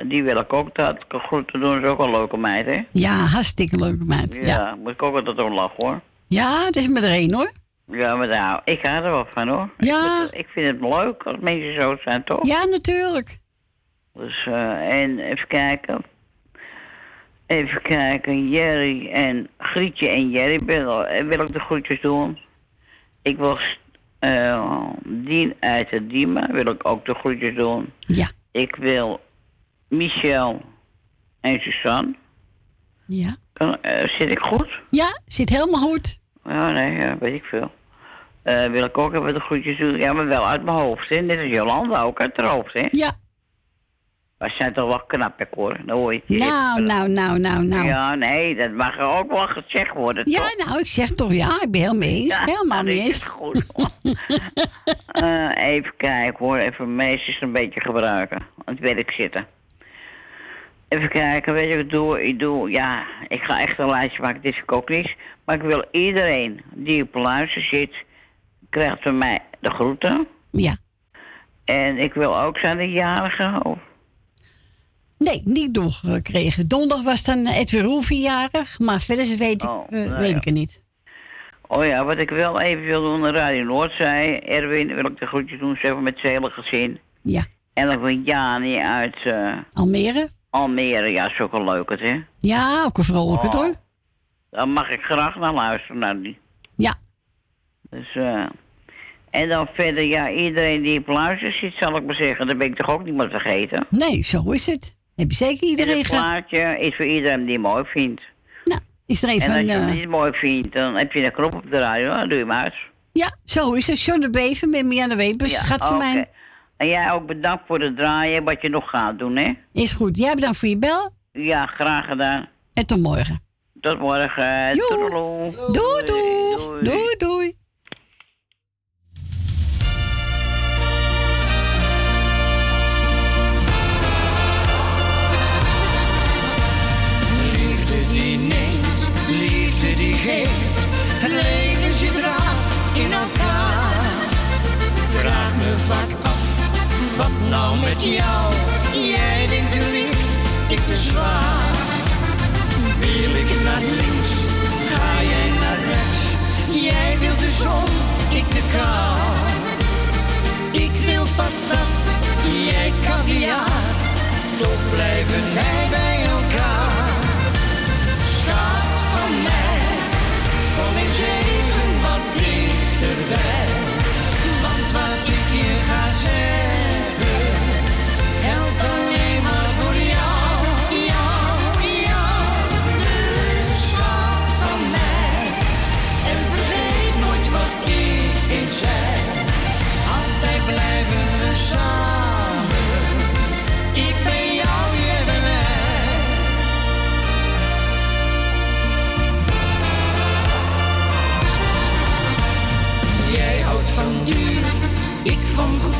Die wil ik ook dat groeten doen. Is ook een leuke meid, hè? Ja, hartstikke leuk meid. Ja, Ja. moet ik ook altijd om lachen, hoor. Ja, dat is met er één hoor. Ja, maar nou, ik ga er wel van, hoor. Ja. Ik, ik vind het leuk als mensen zo zijn, toch? Ja, natuurlijk. Dus, eh, en even kijken. Even kijken, Jerry en Grietje en Jerry wil, eh, wil ik de groetjes doen. Ik wil eh Dien uit het Diemen, wil ik ook de groetjes doen. Ja. Ik wil Michel en Suzanne. Ja. Kan, eh, zit ik goed? Ja, zit helemaal goed. Ja, nee, ja, weet ik veel. Eh, wil ik ook even de groetjes doen. Ja, maar wel uit mijn hoofd, hè. Net als Jolanda ook uit haar hoofd, hè. Ja. Wij zijn toch wel knap, hè, hoor. Dat hoor je. Nou, nou, nou, nou, nou. Ja, nee, dat mag er ook wel gezegd worden, Ja, toch? nou, ik zeg toch ja, ik ben helemaal mee eens. Ja, helemaal mee dat eens. goed. Eh, even kijken hoor, even meesters een beetje gebruiken. Aan het werk zitten. Even kijken, weet je wat ik doe? Ik doe, ja, ik ga echt een lijstje maken, dit is ik ook niet. Maar ik wil iedereen die op luister zit, krijgt van mij de groeten. Ja. En ik wil ook zijn de jarige, of Nee, niet doorgekregen. Donderdag was dan Edwin Roelvie jarig, maar verder weet ik, Oh, eh, nou weet ja. ik het niet. Oh ja, wat ik wel even wil doen, de Radio Noord zei, Erwin, wil ik de groetjes doen, zeg maar met zijn hele gezin. Ja. En dan van Jani uit eh, Almere? Almere, ja, is ook leuk het, hè? Ja, ook een vrolijke Oh. hoor. Daar mag ik graag naar luisteren, naar die. Ja. Dus, eh en dan verder, ja, iedereen die op luistert zit, zal ik maar zeggen, dat ben ik toch ook niet meer vergeten. Nee, zo is het. Heb je zeker En iedereen het plaatje is voor iedereen die het mooi vindt. Is er en even als je een... het eh, niet mooi vindt, dan heb je een knop op de radio, dan doe je hem uit. ja, zo is het. John de Bever met Mianne Wepers. Ja, Gaat voor mij. En jij ook bedankt voor het draaien, wat je nog gaat doen, hè? Is goed. Jij bedankt voor je bel. Ja, graag gedaan. En tot morgen. Tot morgen. Doei, doei. Doei, doei. Nou met jou? Jij denkt te licht, ik te zwaar. Wil ik naar links, ga jij naar rechts. Jij wilt de zon, ik de kou. Ik wil patat, jij caviar. Toch blijven wij bij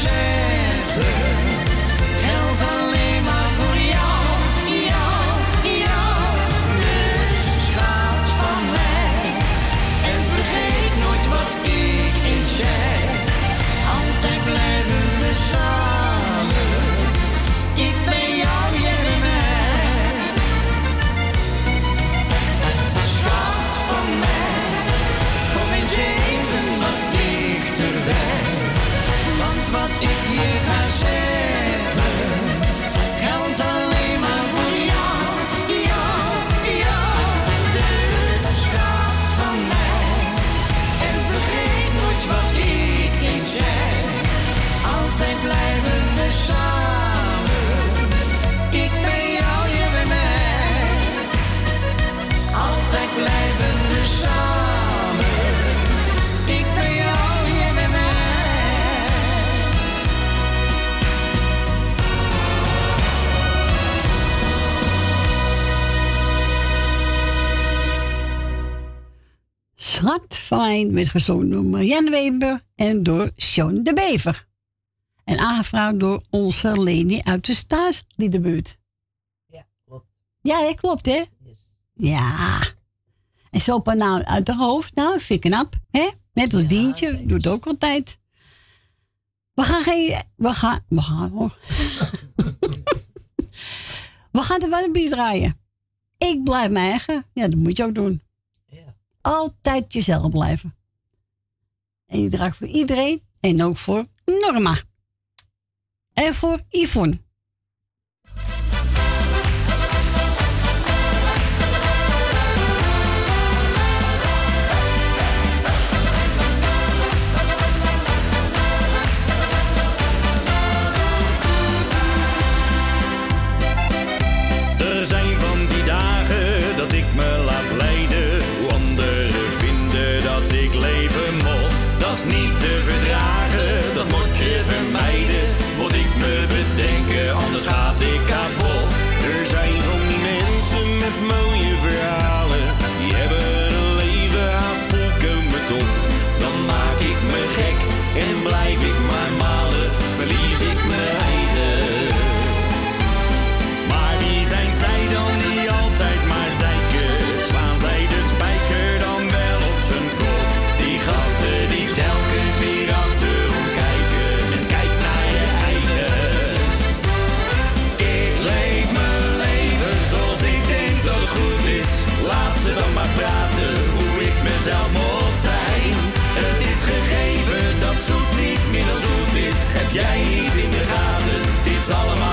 shame. Fijn werd gezongen door Marianne Weber en door Sean de Bever. En aangevraagd door onze Leni uit de Staatsliedenbuurt. Ja, klopt. Ja, dat klopt, hè? Ja. En zo naam uit de hoofd. Nou, vind ik knap, hè? Net als Dientje, doet ook altijd. We gaan geen... We gaan... We gaan... hoor. we gaan de Wannabies draaien. Ik blijf mijn eigen. Ja, dat moet je ook doen. Altijd jezelf blijven. En die draagt voor iedereen. En ook voor Norma. En voor Yvonne. Anders gaat ik kapot. Er zijn van die mensen met mooie verhalen. Die hebben een leven haast volkomen top. Dan maak ik me gek en blijf ik maar allemaal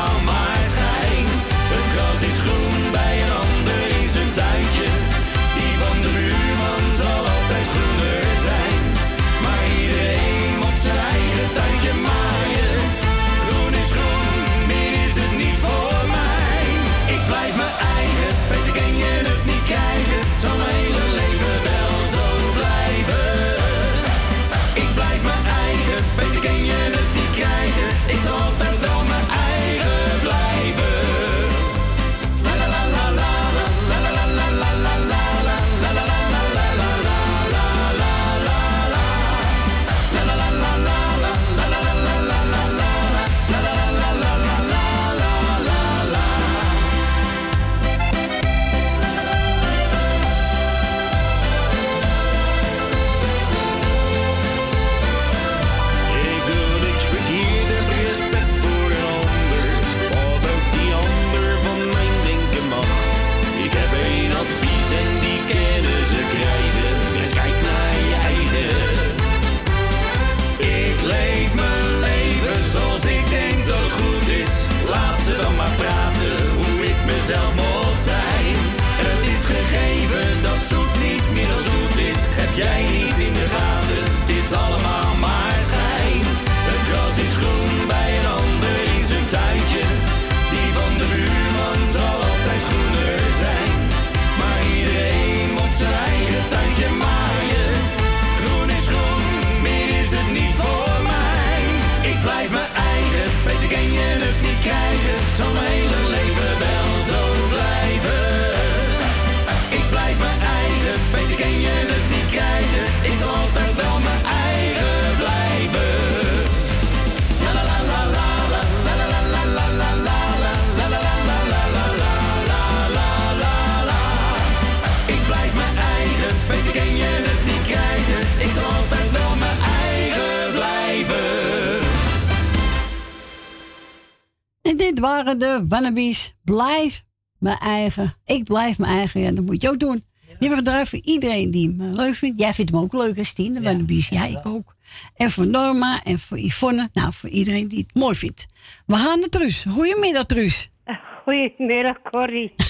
dit waren de Wannabies. Blijf mijn eigen. Ik blijf mijn eigen. Ja, dat moet je ook doen. Die hebben gedraaid voor iedereen die me leuk vindt. Jij vindt hem ook leuk, hè, Stien? De Wannabies. Ja, ik ook. En voor Norma en voor Yvonne. Nou, voor iedereen die het mooi vindt. We gaan naar Truus. Goedemiddag, Truus. Goedemiddag, Corrie.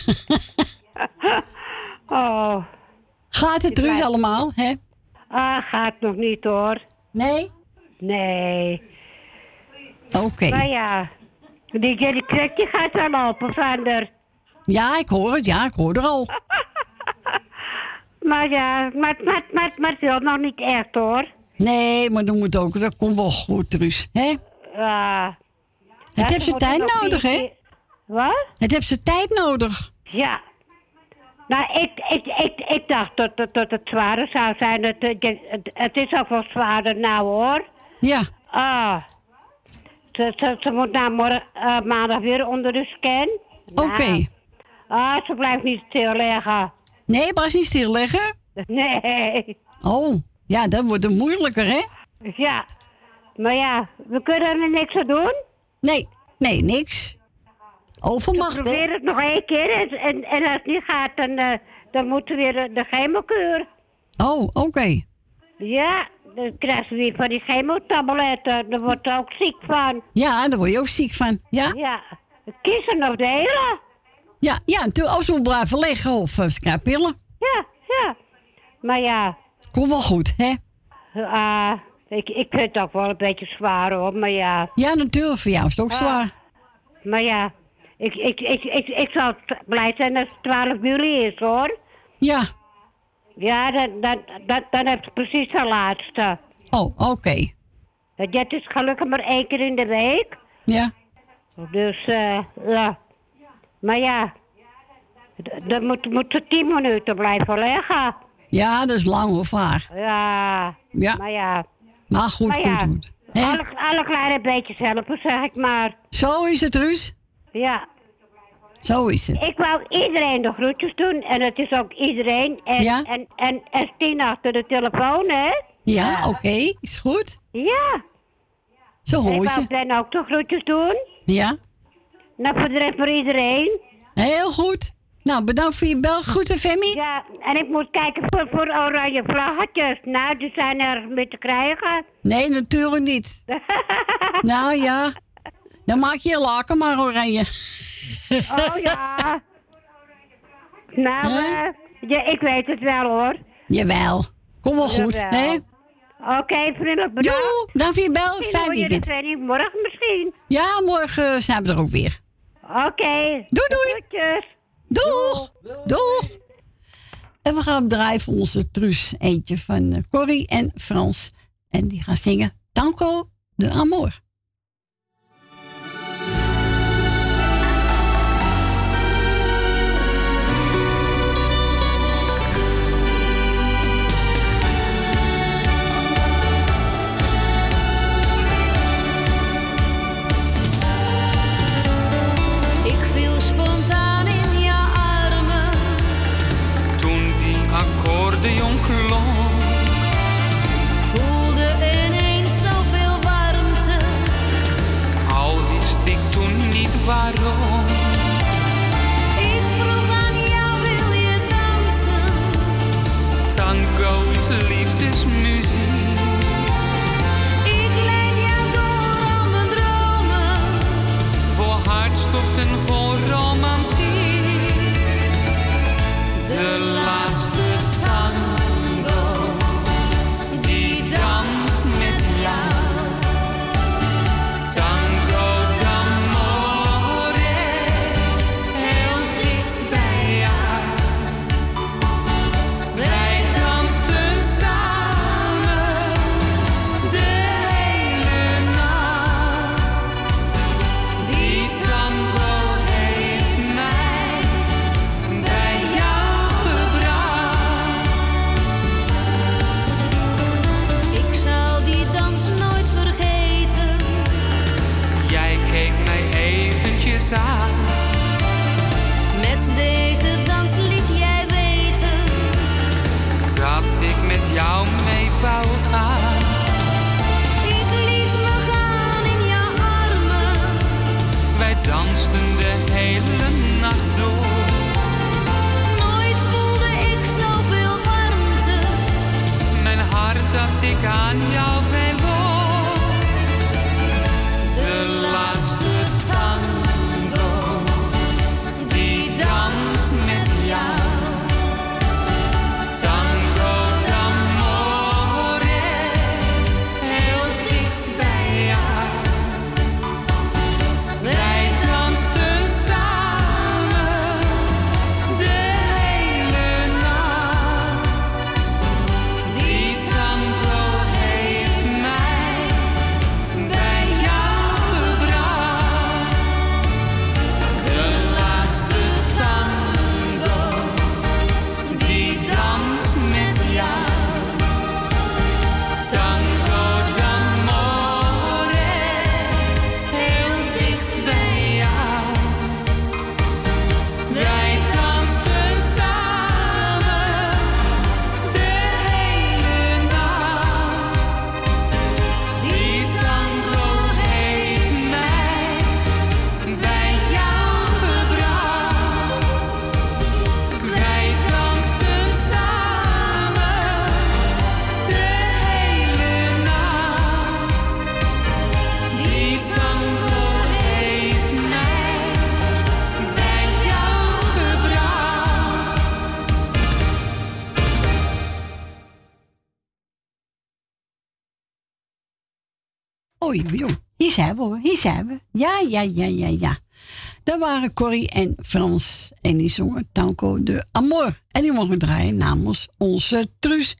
oh. Gaat het, Truus, allemaal, hè? Ah, gaat nog niet, hoor. Nee? Nee. Oké. Maar ja, die Crack, die gaat wel lopen, Vander. Ja, ik hoor het. Ja, ik hoor er al. Maar ja, maar, maar, maar, maar het wil nog niet echt, hoor. Nee, maar dat moet ook. Dat komt wel goed, Truus. Hè? Ja. Het heeft ze tijd nodig, hè? Wat? Het heeft zijn tijd nodig. Ja. Nou, ik, ik, ik, ik dacht dat, dat, dat het zwaarder zou zijn. Het, het, het, het is ook wel zwaarder nou hoor. Ja. Ah. Ze, ze, ze moet morgen, eh, maandag weer onder de scan. Oké. Ah, ze blijft niet stil liggen. Nee, maar niet stil liggen? Nee. Oh, ja, dat wordt het moeilijker, hè? Ja. Maar ja, we kunnen er niks aan doen. Nee, nee, niks. Overmacht, hè? het nog één keer en, en, en als het niet gaat, dan, eh, dan moeten we weer de, de chemokuur. Oh, oké. Ja, dan krijgt ze weer van die chemotabletten. Daar wordt ze ook ziek van. Ja, daar word je ook ziek van. Ja? Ja. Kiezen of delen. Ja, ja, natuurlijk. Als we blijven liggen of uh, ze krijgen pillen. Ja, ja. Maar ja. Komt wel goed, hè? ah, ik, ik vind het ook wel een beetje zwaar hoor, maar ja. Ja, natuurlijk. Voor jou is het ook zwaar. Maar ja, ik, ik, ik, ik, ik zal t- blij zijn als het 12 juli is hoor. Ja. Ja, dan, dan heb je precies de laatste. Oh, oké. Want Het is gelukkig maar één keer in de week. Ja. Dus, eh, ja. Maar ja, d- dan moet, moet ze 10 minuten blijven liggen. Ja, dat is lang hoor, voor haar. Ja. Ja. Maar ja. Maar goed, Maar ja, goed, goed. Alle, alle kleine beetjes helpen, zeg ik maar. Zo is het, Ruus. Ja. Zo is het. Ik wou iedereen de groetjes doen. En het is ook iedereen. En, Ja? en, en, en Stien achter de telefoon, hè? Ja, oké. Is goed. Ja. Zo ik hoor wou je. Ben ook de groetjes doen. Ja. Nou, voor de rest voor iedereen. Heel goed. Nou, bedankt voor je bel. Groeten, Femi. Ja, en ik moet kijken voor, voor oranje vlaggetjes. Nou, die zijn er mee te krijgen. Nee, natuurlijk niet. nou ja. Dan maak je je laken maar oranje. Oh ja. Nou, eh, ja, ik weet het wel hoor. Jawel. Kom wel goed, Jawel. hè? Oké, vriendelijk bedankt. Doei, dank voor je bel. Fijn weekend. morgen misschien. Ja, morgen zijn we er ook weer. Oké. Doei, doei. Doeg. Doeg. En we gaan draaien voor onze truus. Eentje van eh, Corrie en Frans. En die gaan zingen Tango de Amor. Liefdesmuziek. Ik hele nacht door. Nooit voelde ik zoveel warmte. Mijn hart dat ik aan jou Oei. Hier zijn we hoor, hier zijn we. Ja, ja, ja, ja, ja. Dat waren Corrie en Frans. En die zongen Tango de Amor. En die mogen draaien namens onze Truus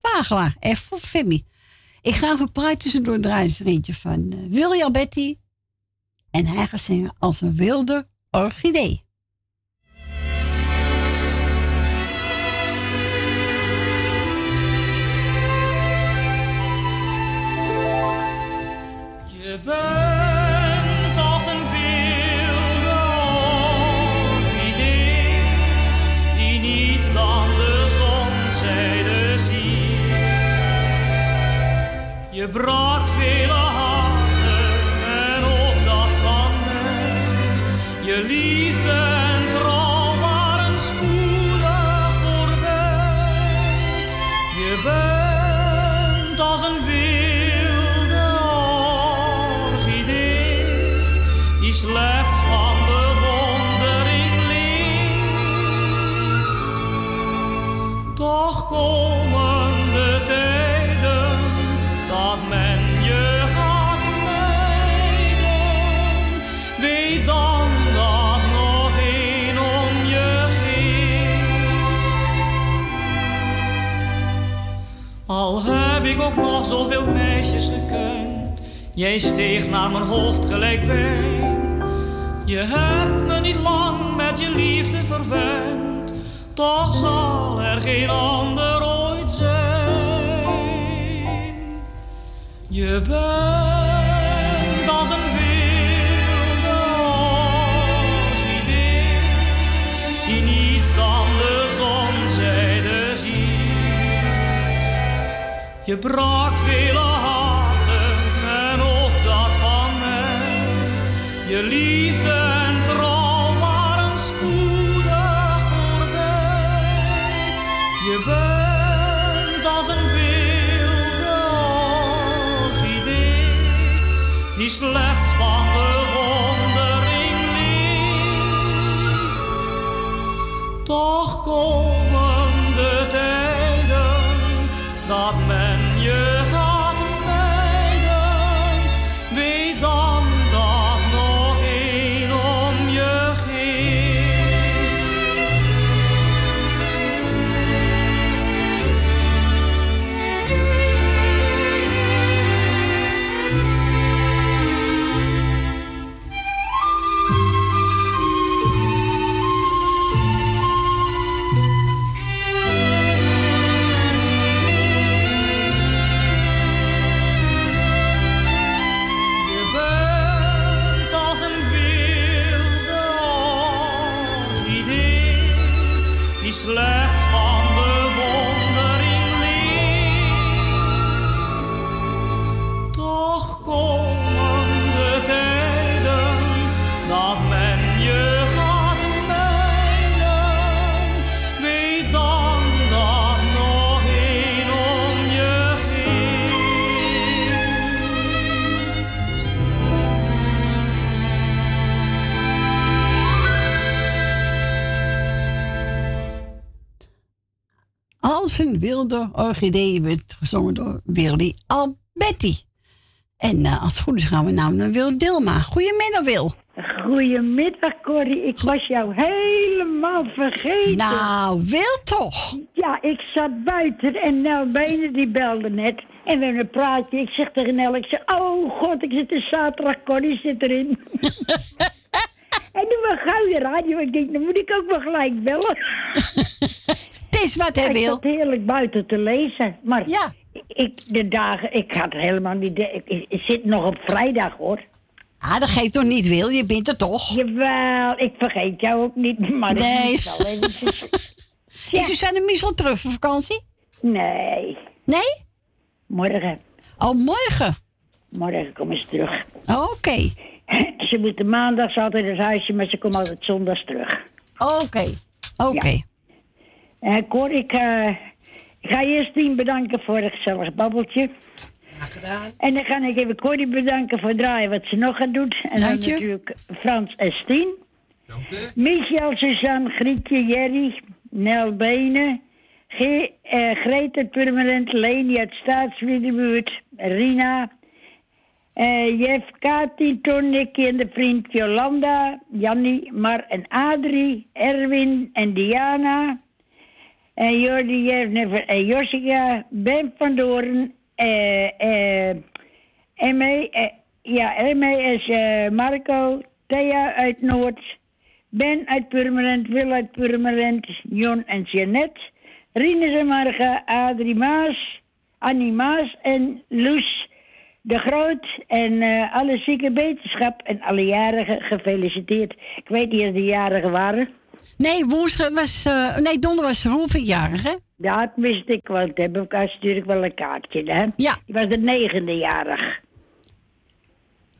Wagelaar. F voor Femi. Ik ga even praten tussendoor draaien. Er eentje van uh, William Betty. En hij gaat zingen als een wilde orchidee. Je brak vele harten en ook dat van mij. Je liefde ook nog zoveel meisjes gekend, jij steeg naar mijn hoofd gelijk wijn. Je hebt me niet lang met je liefde verwend, toch zal er geen ander ooit zijn. Je bent Je brak vele harten en ook dat van mij. Je liefde en trouw waren spoedig voorbij. Je bent als een wilde orchidee die slechts wilde orchidee werd gezongen door Willy Alberti. En eh, als het goed is gaan we nou naar Wil Dilma. Goedemiddag Wil. Goedemiddag, Corrie. Ik was jou helemaal vergeten. Nou, wil toch? Ja, ik zat buiten en Nel Benen die belde net. En we hebben een praatje. Ik zeg tegen Nel, ik zeg, oh god, ik zit in zaterdag, Corrie zit erin. en toen was gauw de radio. Ik denk, dan moet ik ook wel gelijk bellen. Het is wat hij Ik wil. zat heerlijk buiten te lezen. Maar ja. ik, de dagen, ik had helemaal niet... Ik, ik, ik zit nog op vrijdag, hoor. Ah, dat geeft toch niet, Wil? Je bent er toch? Jawel, ik vergeet jou ook niet, maar Nee. ik moet wel eventjes... Is Suzanne Miesel terug van vakantie? Nee. Nee? Morgen. Oh, morgen? Morgen komen ze terug. Oh, Oké. Ze moeten maandags altijd het huisje, maar ze komen altijd zondags terug. Oké. Oké. En Cor, ik, eh, ik ga eerst Tien bedanken voor het gezellig babbeltje. gedaan. En dan ga ik even Corrie bedanken voor het draaien wat ze nog gaat doen. En dan natuurlijk Frans en Stien. Michel, Suzanne, Grietje, Jerry, Nel Benen, Ge eh, Greta Permanent, Leni uit Staatswiedenbuurt, Rina, Eh Jef, Kati, Ton, Nicky en de vriend Jolanda, Jannie, Mar en Adrie, Erwin en Diana. En Jordi, Jessica, Ben van Doorn, eh, eh, Emme, eh, ja, Emme is eh, Marco, Thea uit Noord, Ben uit Purmerend, Wil uit Purmerend, Jon en Jeannette, Rinus en Marga, Adrie Maas, Annie Maas en Loes de Groot. En eh, alle zieke beterschap en alle jarigen gefeliciteerd. Ik weet niet of de jarigen waren. Nee, woensdag was... eh, nee, donderdag was Rolfing jarig, hè? Ja, dat wist ik wel. Dat heb ik natuurlijk wel een kaartje, hè? Ja. Die was de negende jarig.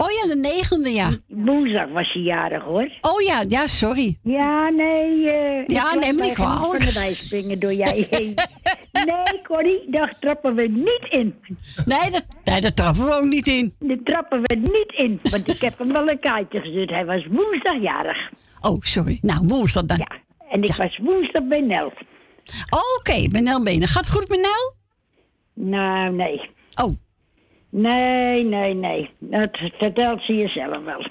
Oh ja, de negende, ja. Woensdag was hij jarig, hoor. Oh ja, ja, sorry. Ja, nee. eh Ja, ik neem me niet kwalijk. wijs springen door jij heen. nee, Corrie, daar trappen we niet in. Nee, dat, nee, dat trappen we ook niet in. Daar trappen we niet in, want ik heb hem wel een kaartje gestuurd. Hij was woensdag jarig. Oh, sorry. Nou, woensdag dan. Ja, en ik was woensdag bij Nel. Oh, Oké, bij Nel Benen. Gaat het goed met Nel? Nou, nee. Oh. Nee, nee, nee. Dat vertelt ze jezelf wel.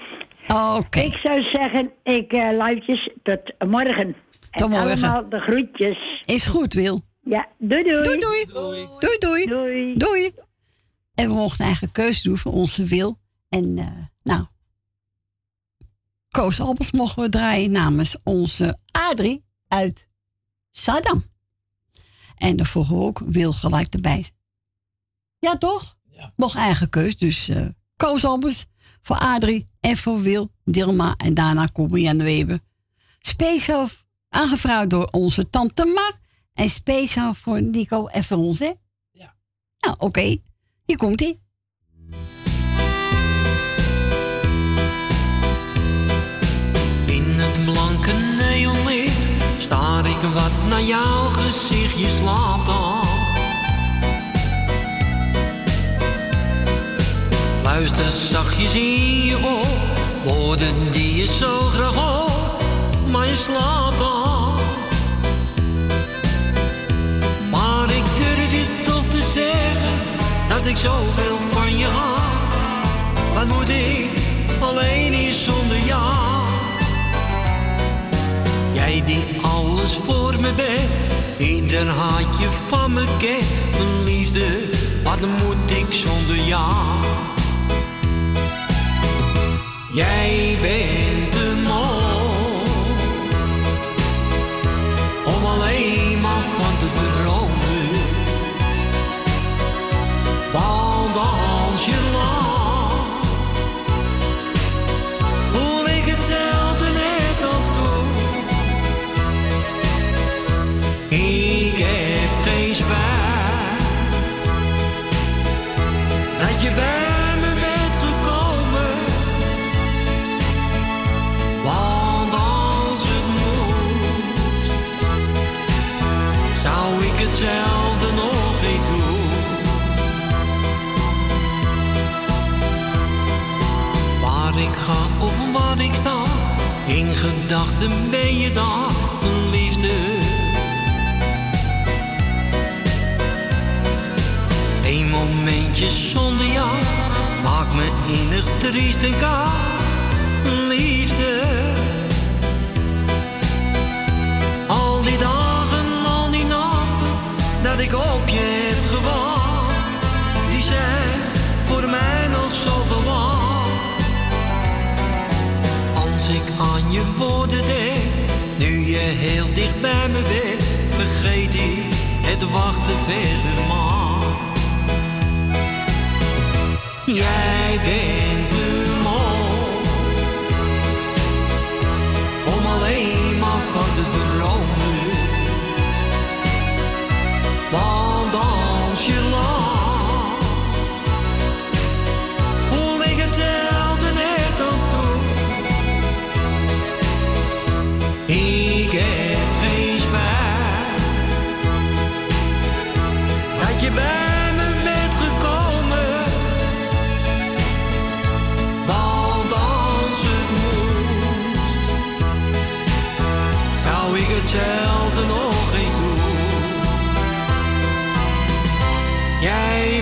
Oké. Ik zou zeggen, ik uh, luidjes tot morgen. Tot en morgen. allemaal de groetjes. Is goed, Wil. Ja, doei doei. Doei doei. Doei doei. Doei. Doei. En we mochten eigen keuze doen voor onze Wil. En eh, nou, Koos Albers mogen we draaien namens onze Adrie uit Saddam. En daar vroegen we ook Wil gelijk erbij. Ja, toch? Ja. Mocht eigen keus. Dus eh Koos Albers voor Adrie en voor Wil, Dilma en daarna komen Jan Weber. Speciaal aangevraagd door onze tante Ma. En speciaal voor Nico en voor ons, hè? Ja. Nou, oké. Hier komt ie. In het blanke neonlicht staar ik wat naar jouw gezicht, je slaapt al. Luister zachtjes in je oor, woorden die je zo graag hoort, maar je slaapt al. Maar ik durf je toch te zeggen, dat ik zoveel van je hou. Wat moet ik alleen hier zonder jou? Jij die alles voor me bent, ieder haatje van me kent. Mijn liefde, wat moet ik zonder jou? Jij bent te mooi gedachten ben je mijn liefde. Een momentje zonder jou maakt me innig triest en koud, liefde. Al die dagen, al die nachten dat ik op je heb gewacht, die zijn voor mij nog zoveel ik aan je woorden denk, nu je heel dicht bij me bent, vergeet ik het wachten verder maar. Jij bent te mooi om alleen maar van te dromen.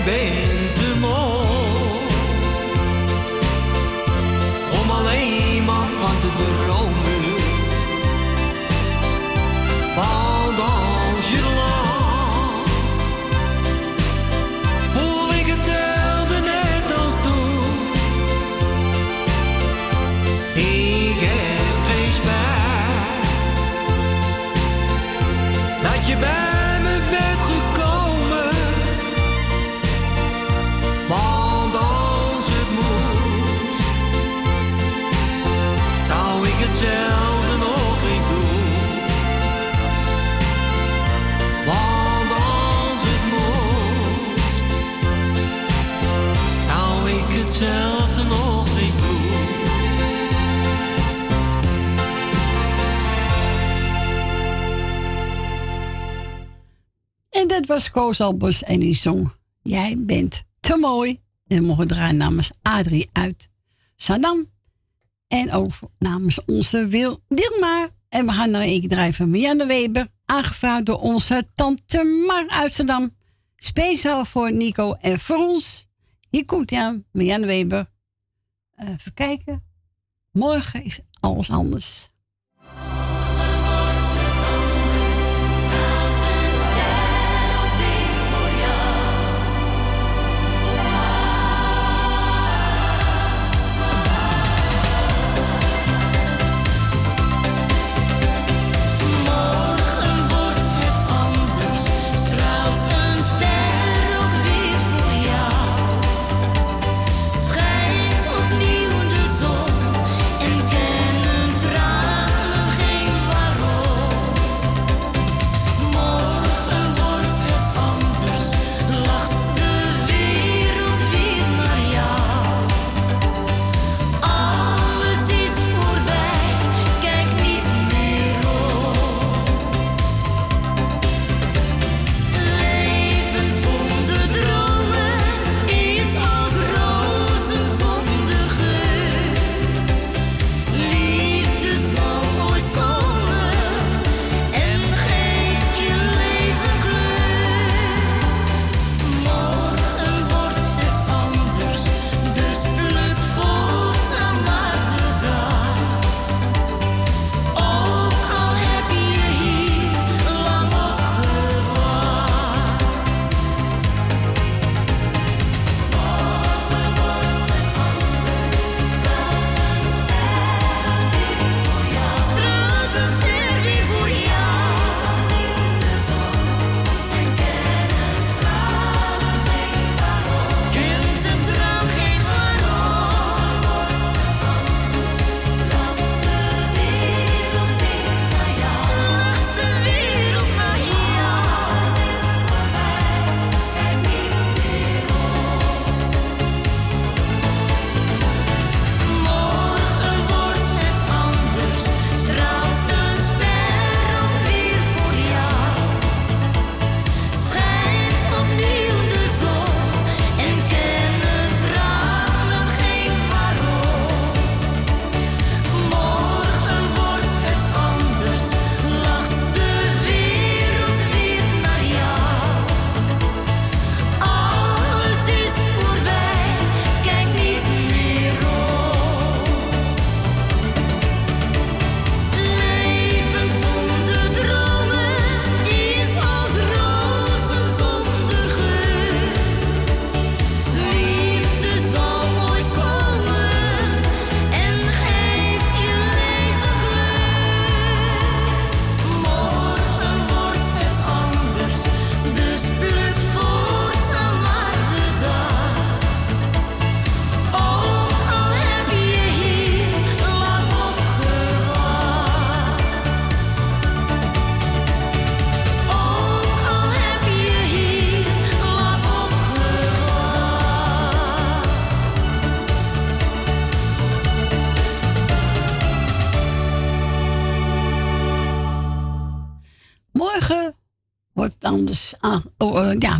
Jij Dat was Koos Albers en die zong Jij bent te mooi. En we mogen draaien namens Adrie uit Saddam. En ook namens onze Wil Dilma. En we gaan naar een draaien van Marianne Weber. Aangevraagd door onze tante Mar uit Saddam. Speciaal voor Nico en voor ons. Hier komt hij aan, Marianne Weber. Eh, even kijken. Morgen is alles anders.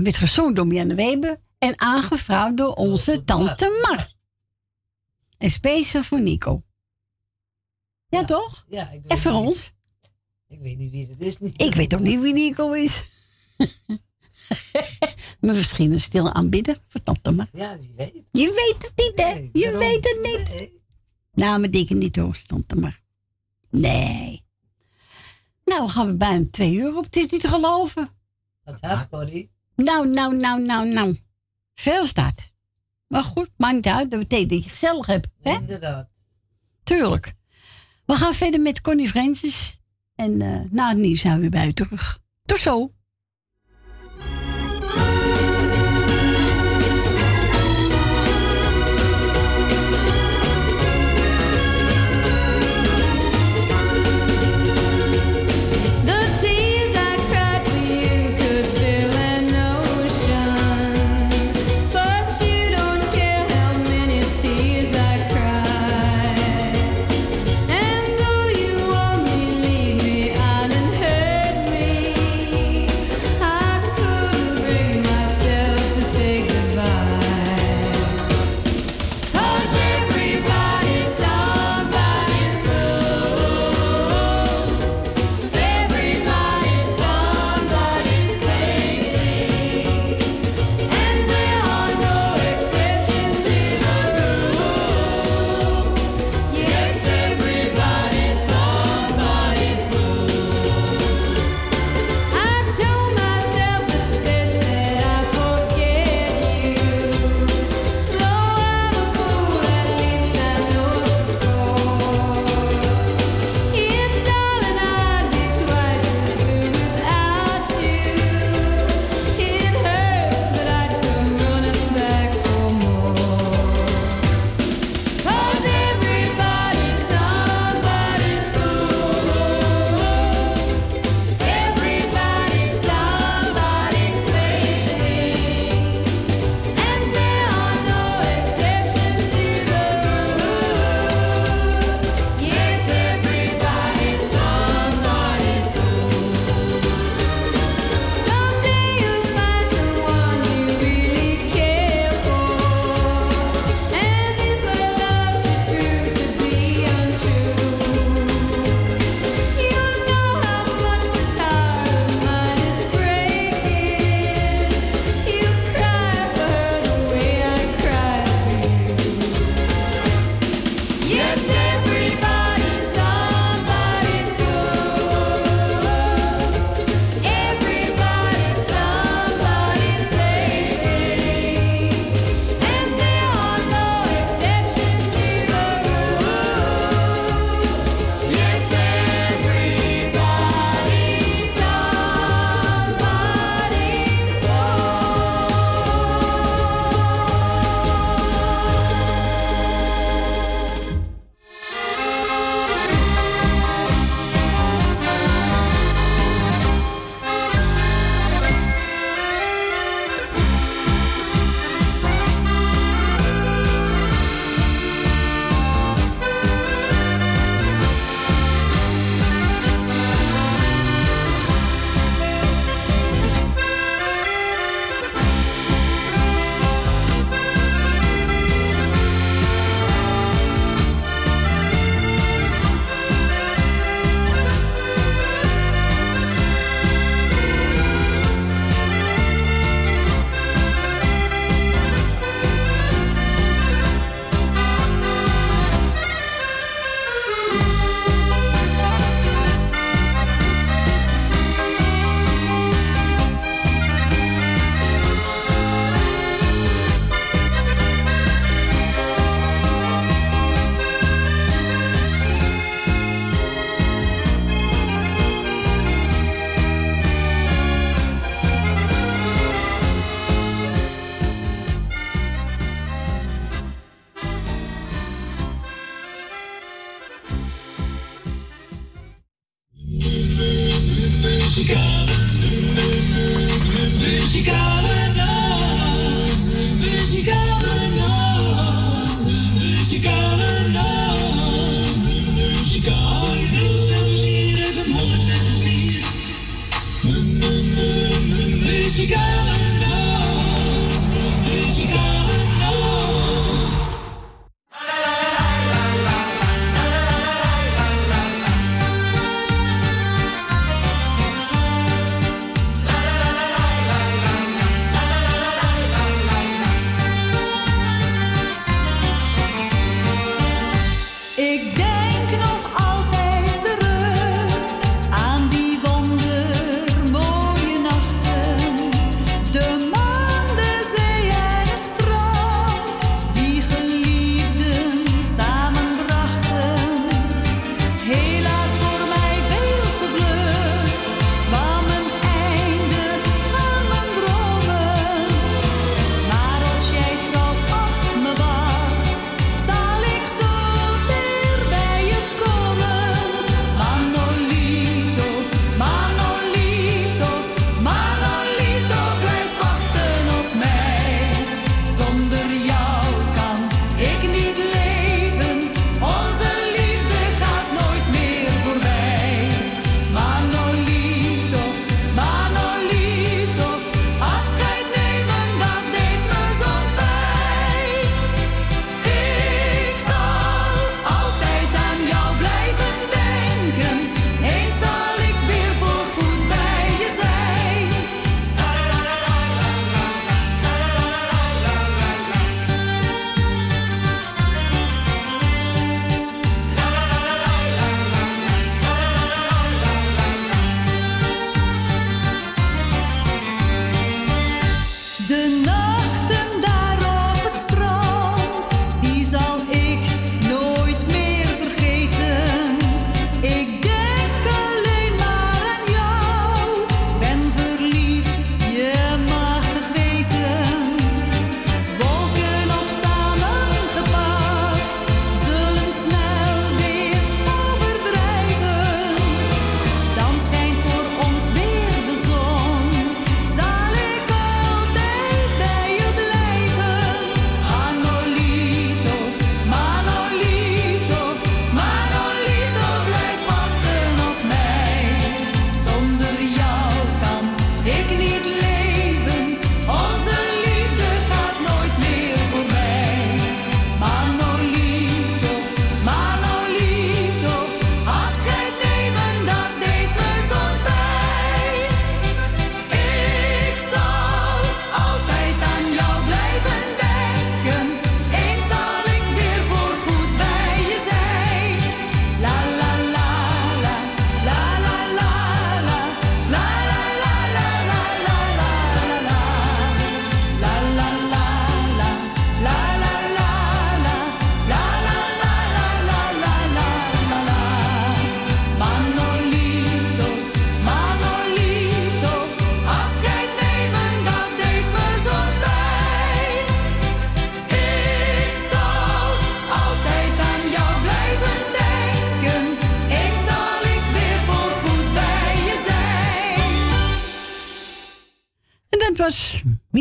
werd gezongen door Mianne Weber en aangevraagd door onze tante Mar. Een speciaal voor Nico. Ja, toch? Ja, ik weet en voor ons. Ik weet niet wie het is. Ik weet ook niet wie Nico is. maar misschien een stil aanbidden voor tante Mar. Ja, wie weet. Je weet het niet, hè? Nee, je weet het niet. Nee. Nou, maar dikke niet hoor, tante Mar. Nee. Nou, we gaan we bijna twee uur op. Het is niet te geloven. Wat heb je? Nou, nou, nou, nou, nou. Veel staat. Maar goed, maakt niet uit. Dat betekent dat je gezellig hebt. Hè? Inderdaad. Tuurlijk. We gaan verder met Connie Francis. En eh, na het nieuws zijn we bij u terug. Tot zo.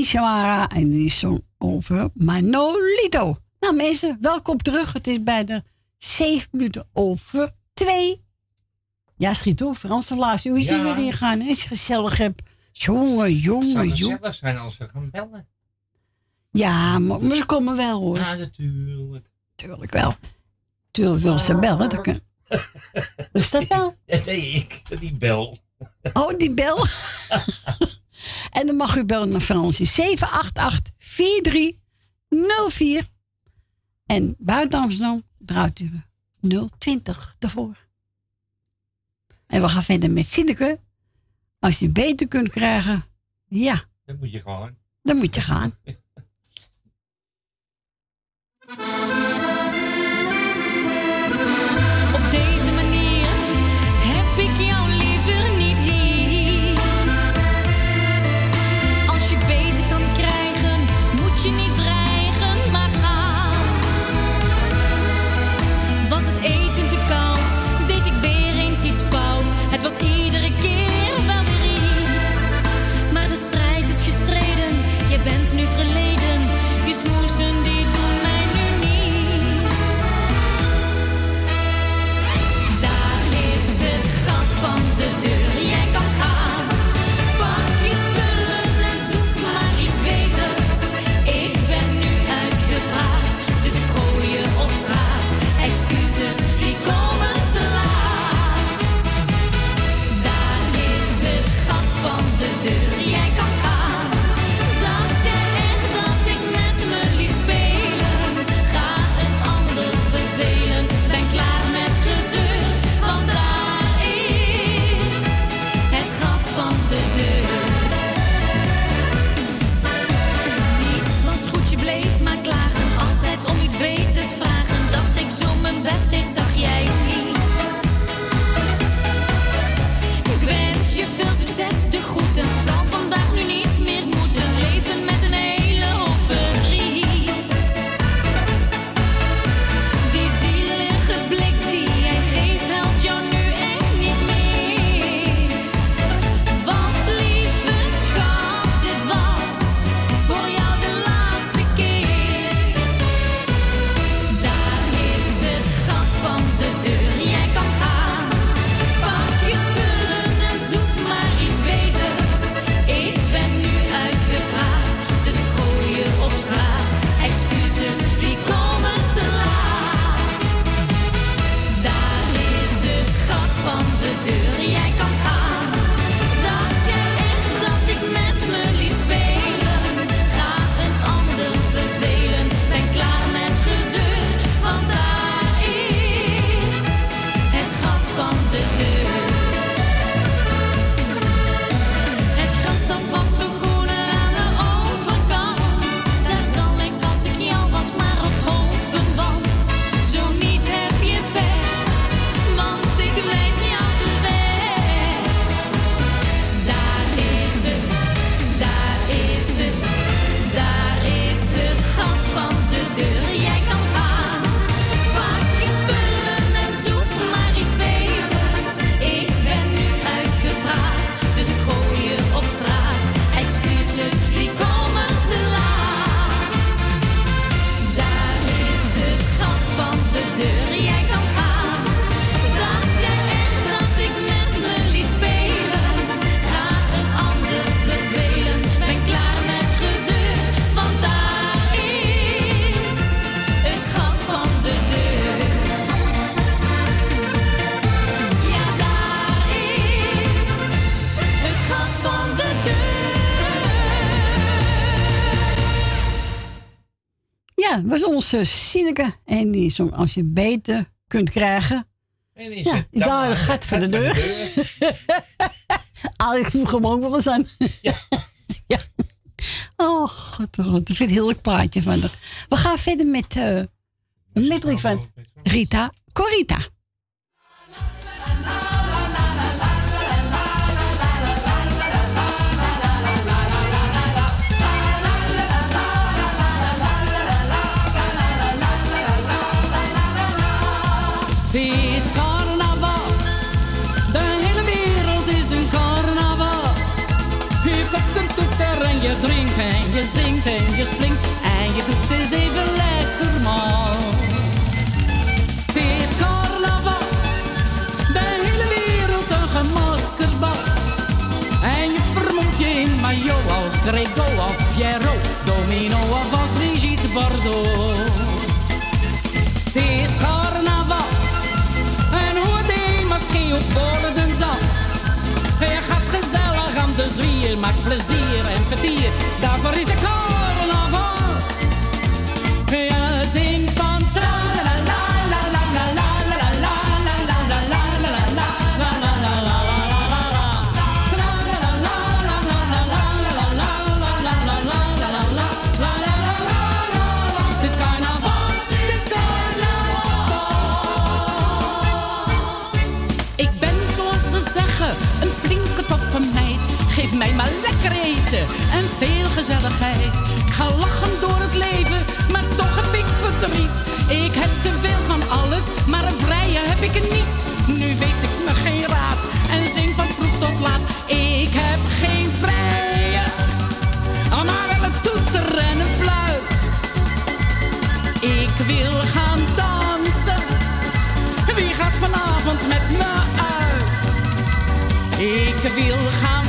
Mishawara en die zong over Manolito. Nou mensen, welkom terug. Het is bij de 7 minuten over 2. Ja, schiet op. Frans de laatste. Hoe is het Ja. weer ingegaan? Is je gezellig hebt. Jongen, Het jongen, zou jongen. gezellig zijn als ze gaan bellen. Ja, maar, maar ze komen wel hoor. Ja, natuurlijk. Tuurlijk wel. Tuurlijk wil ze bellen. Dat kan... Is dat nou? Dat zei ik, die bel. Oh, die bel. en dan mag u bellen naar Fransie 788-4304. En buiten Amsterdam draait u 020 ervoor. En we gaan verder met Sineke. Als je beter kunt krijgen, ja, Dan moet je gewoon. dan moet je gaan. was onze Sineke. En die zong Als je beter kunt krijgen. En is Ja, het daar een maar gat voor de deur. Ah, ik vroeg hem ook wel eens aan. Ja. Oh, god, wat een- ik vind het leuk plaatje van haar. We gaan verder met eh een medley van Rita Corita. Is carnaval. De hele wereld is een carnaval. Je komt een er en je drinkt en je zingt en je springt en je doet eens even Maak maakt plezier en verdier, Daarvoor is de carnaval. Ja, zing en veel gezelligheid. Ik ga lachen door het leven, maar toch heb ik verdriet. Ik heb te veel van alles, maar een vrije heb ik er niet. Nu weet ik me geen raad en zing van vroeg tot laat. Ik heb geen vrije, maar wel een toeter en een fluit. Ik wil gaan dansen. Wie gaat vanavond met me uit? Ik wil gaan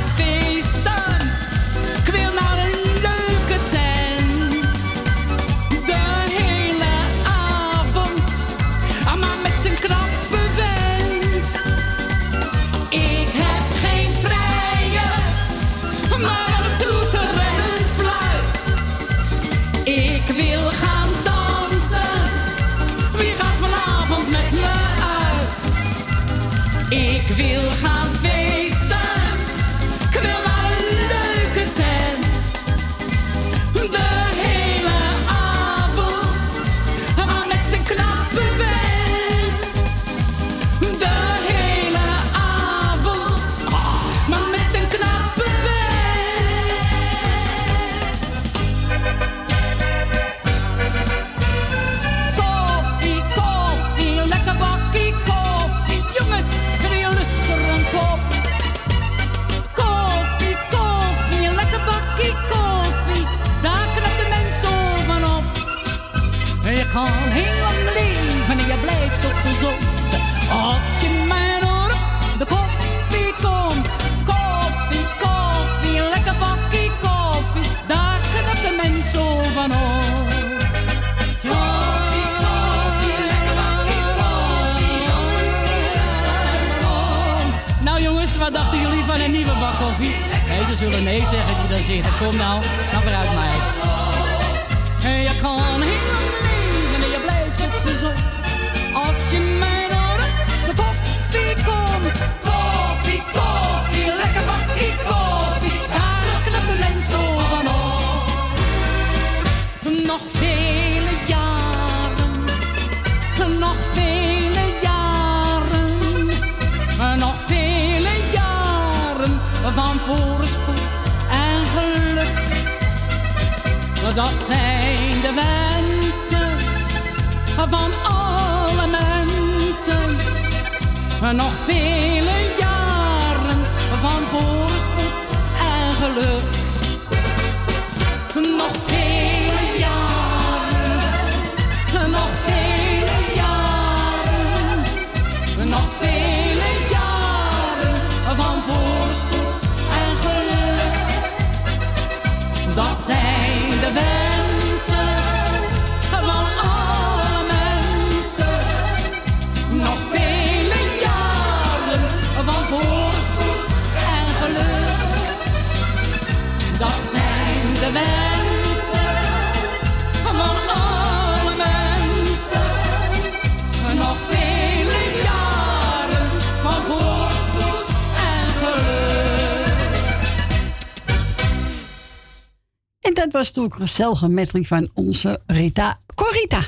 was toen een gezellige van onze Rita Corita.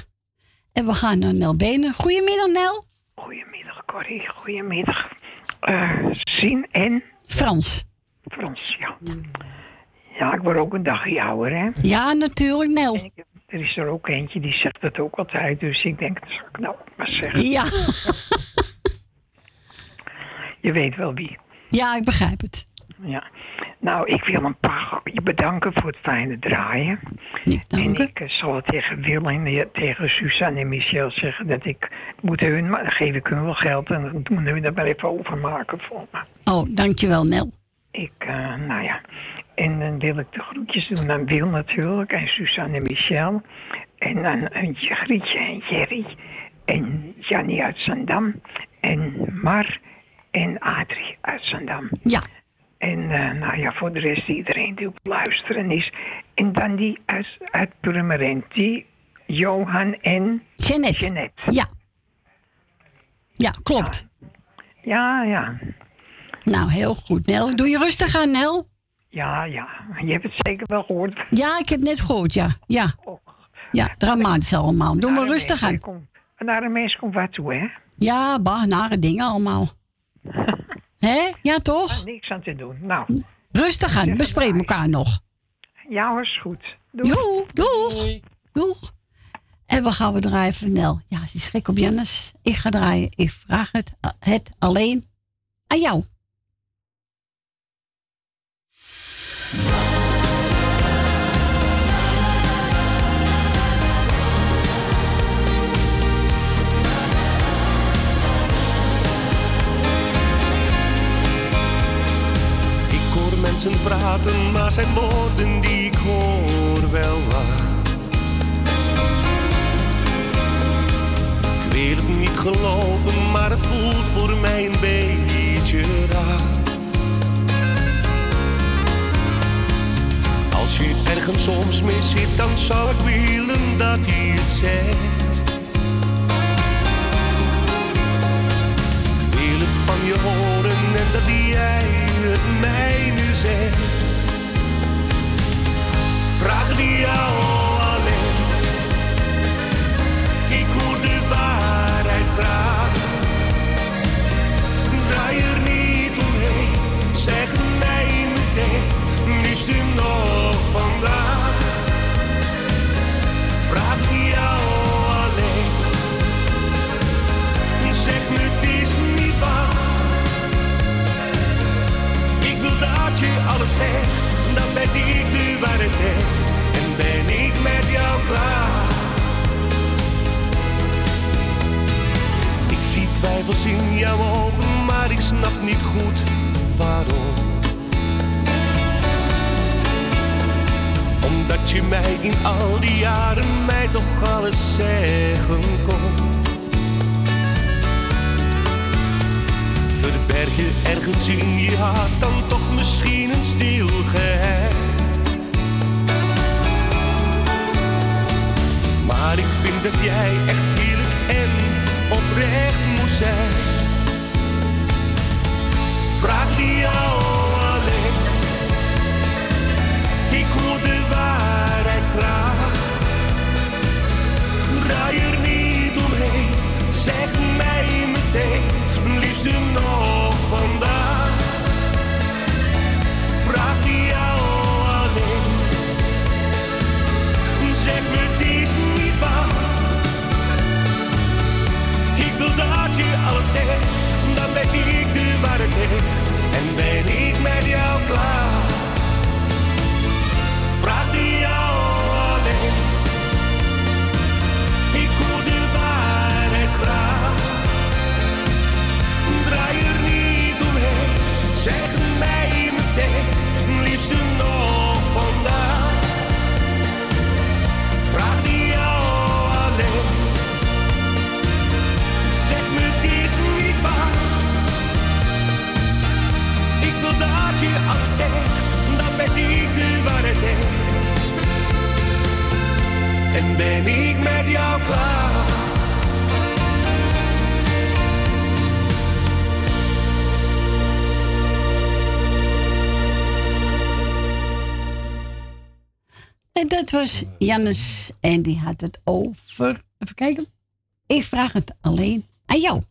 En we gaan naar Nelbenen. Goedemiddag, Nel. Goedemiddag, Corrie. Goedemiddag. Uh, en? Frans. Frans, ja. Ja, ik word ook een dagje ouder, hè? Ja, natuurlijk, Nel. Er is er ook eentje die zegt dat ook altijd, dus ik denk, dat ik nou maar zeggen. Ja. Je weet wel wie. Ja, ik begrijp het. Ja. Nou, ik wil een paar je bedanken voor het fijne draaien. en ik eh, zal tegen Wil en eh, tegen Suzanne en Michel zeggen dat ik moet hun, maar dan geef ik hun wel geld en dan doen hun dat maar even overmaken voor me. Oh, dankjewel Nel. Ik, eh, nou ja. En dan wil ik de groetjes doen aan Wil natuurlijk en Suzanne en Michel. En aan aan Grietje en Jerry. En Jannie uit Zandam. En Mar en Adrie uit Zandam. Ja. En eh, nou ja, voor de rest iedereen die op luisteren is. En dan die uit, uit Purmerend, die Johan en Jeanette. Ja. Ja, klopt. Ja, ja. Nou, heel goed, Nel. Doe je rustig aan, Nel. Ja, ja. Je hebt het zeker wel gehoord. Ja, ik heb net gehoord, ja. Ja, ja dramatisch allemaal. Doe maar rustig aan. Naar een mens komt wat toe, hè? Ja, bah, nare dingen allemaal. Hè? Ja, toch? Niks aan te doen. Nou, Rustig aan, bespreek elkaar nog. ja hoor, is goed. Doei. Doeg, doeg, doeg. En we gaan we draaien van Nel. Ja, ze is gek op Jannes. Ik ga draaien. Ik vraag het, het alleen aan jou. Mensen praten, maar zijn woorden die ik hoor wel waar. Ik wil het niet geloven, maar het voelt voor mij een beetje raar. Als je ergens soms mis zit, dan zou ik willen dat hij het zegt. Ik wil het van je horen en dat jij het mij zegt. Vraag die jou alleen. Ik hoor de waarheid graag. Draai er niet omheen, zeg mij meteen, liefste nog vandaag. Vraag dat je alles zegt, dan ben ik de waarheid echt. En ben ik met jou klaar. Ik zie twijfels in jouw ogen, maar ik snap niet goed waarom. Omdat je mij in al die jaren mij toch alles zeggen kon. Verberg je ergens in je hart dan toch misschien een stil. Maar ik vind dat jij echt eerlijk en oprecht moet zijn. Vraag die jou alleen. Ik hoor de waarheid graag. Draai er niet omheen, zeg mij meteen, En ben ik met jou klaar. Vraag die jou dan ben ik de waarheid echt. En ben ik met jou klaar. En dat was Jannes en die had het over. Even kijken. Ik vraag het alleen aan jou.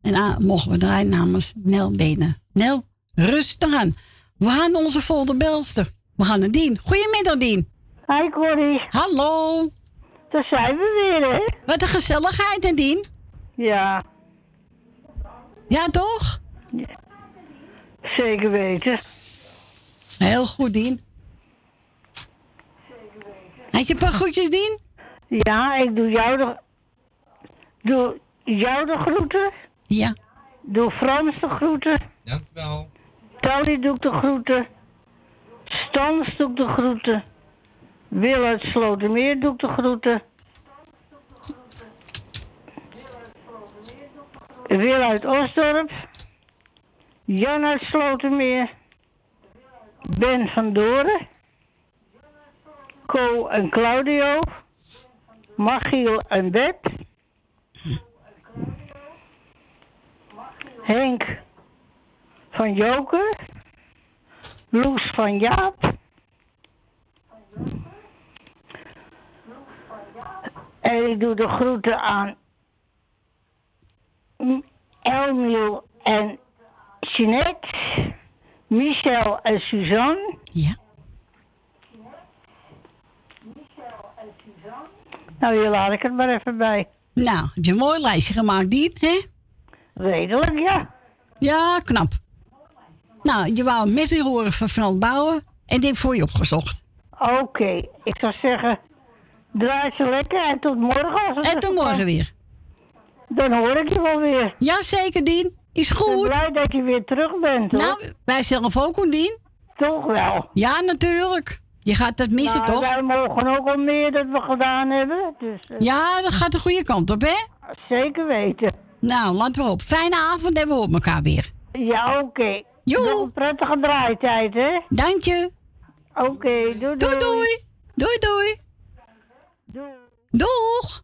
En dan mogen we draaien namens Nel Benen. Nel, rustig aan. We gaan onze volgende belster. We gaan naar Dien. Goedemiddag, Dien. Hi, Corrie. Hallo. Daar zijn we weer, hè? Wat een gezelligheid, hè, Dien? Ja. Ja, toch? Zeker weten. Heel goed, Dien. Had je een paar groetjes, Dien? Ja, ik doe jou de, doe jou de groeten. Ja. Doe Frans de groeten. Dankjewel. Tally doe ik de groeten. Stans doe ik de groeten. Wil uit Slotermeer doe ik de groeten. Wil uit Osdorp. Jan uit Slotermeer. Ben van Doren. Co en Claudio. Machiel en Bet. Henk van Joker. Loes van Jaap. En ik doe de groeten aan Elmiel en Jeanette. Michel en Suzanne. Ja. Nou, hier laat ik het maar even bij. Nou, heb je een mooi lijstje gemaakt, Dien, hè? Redelijk, ja. Ja, knap. Nou, je wou die horen van Frans Bouwen en die heb ik voor je opgezocht. Oké, ik zou zeggen, draai ze lekker en tot morgen. Als het En tot morgen weer. Dan hoor ik je wel weer. Jazeker, Dien. Is goed. Ik ben blij dat je weer terug bent, hoor. Nou, wij zelf ook, Dien. Toch wel. Ja, natuurlijk. Je gaat dat missen, Nou, toch? Wij mogen ook al meer dat we gedaan hebben. Dus, eh, Ja, dat gaat de goede kant op, hè? Zeker weten. Nou, laten we op. Fijne avond en we horen elkaar weer. Ja, oké. Joe. Nog een prettige draaitijd, hè? Dank je. Oké, doei, doei. Doei, doei. Doei, doei. Doei. Doeg.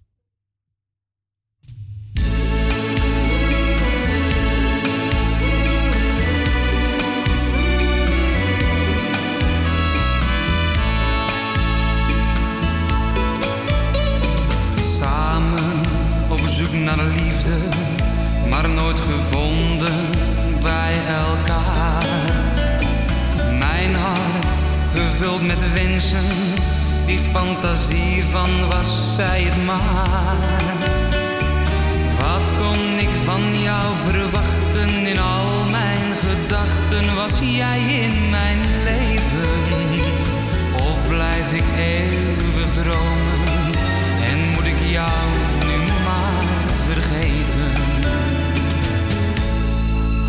Samen op zoek naar de liefde, maar nooit gevonden bij elkaar. Mijn hart gevuld met wensen, die fantasie van was zij het maar. Wat kon ik van jou verwachten in al mijn gedachten? Was jij in mijn leven? Of blijf ik eeuwig dromen en moet ik jou nu maar vergeten?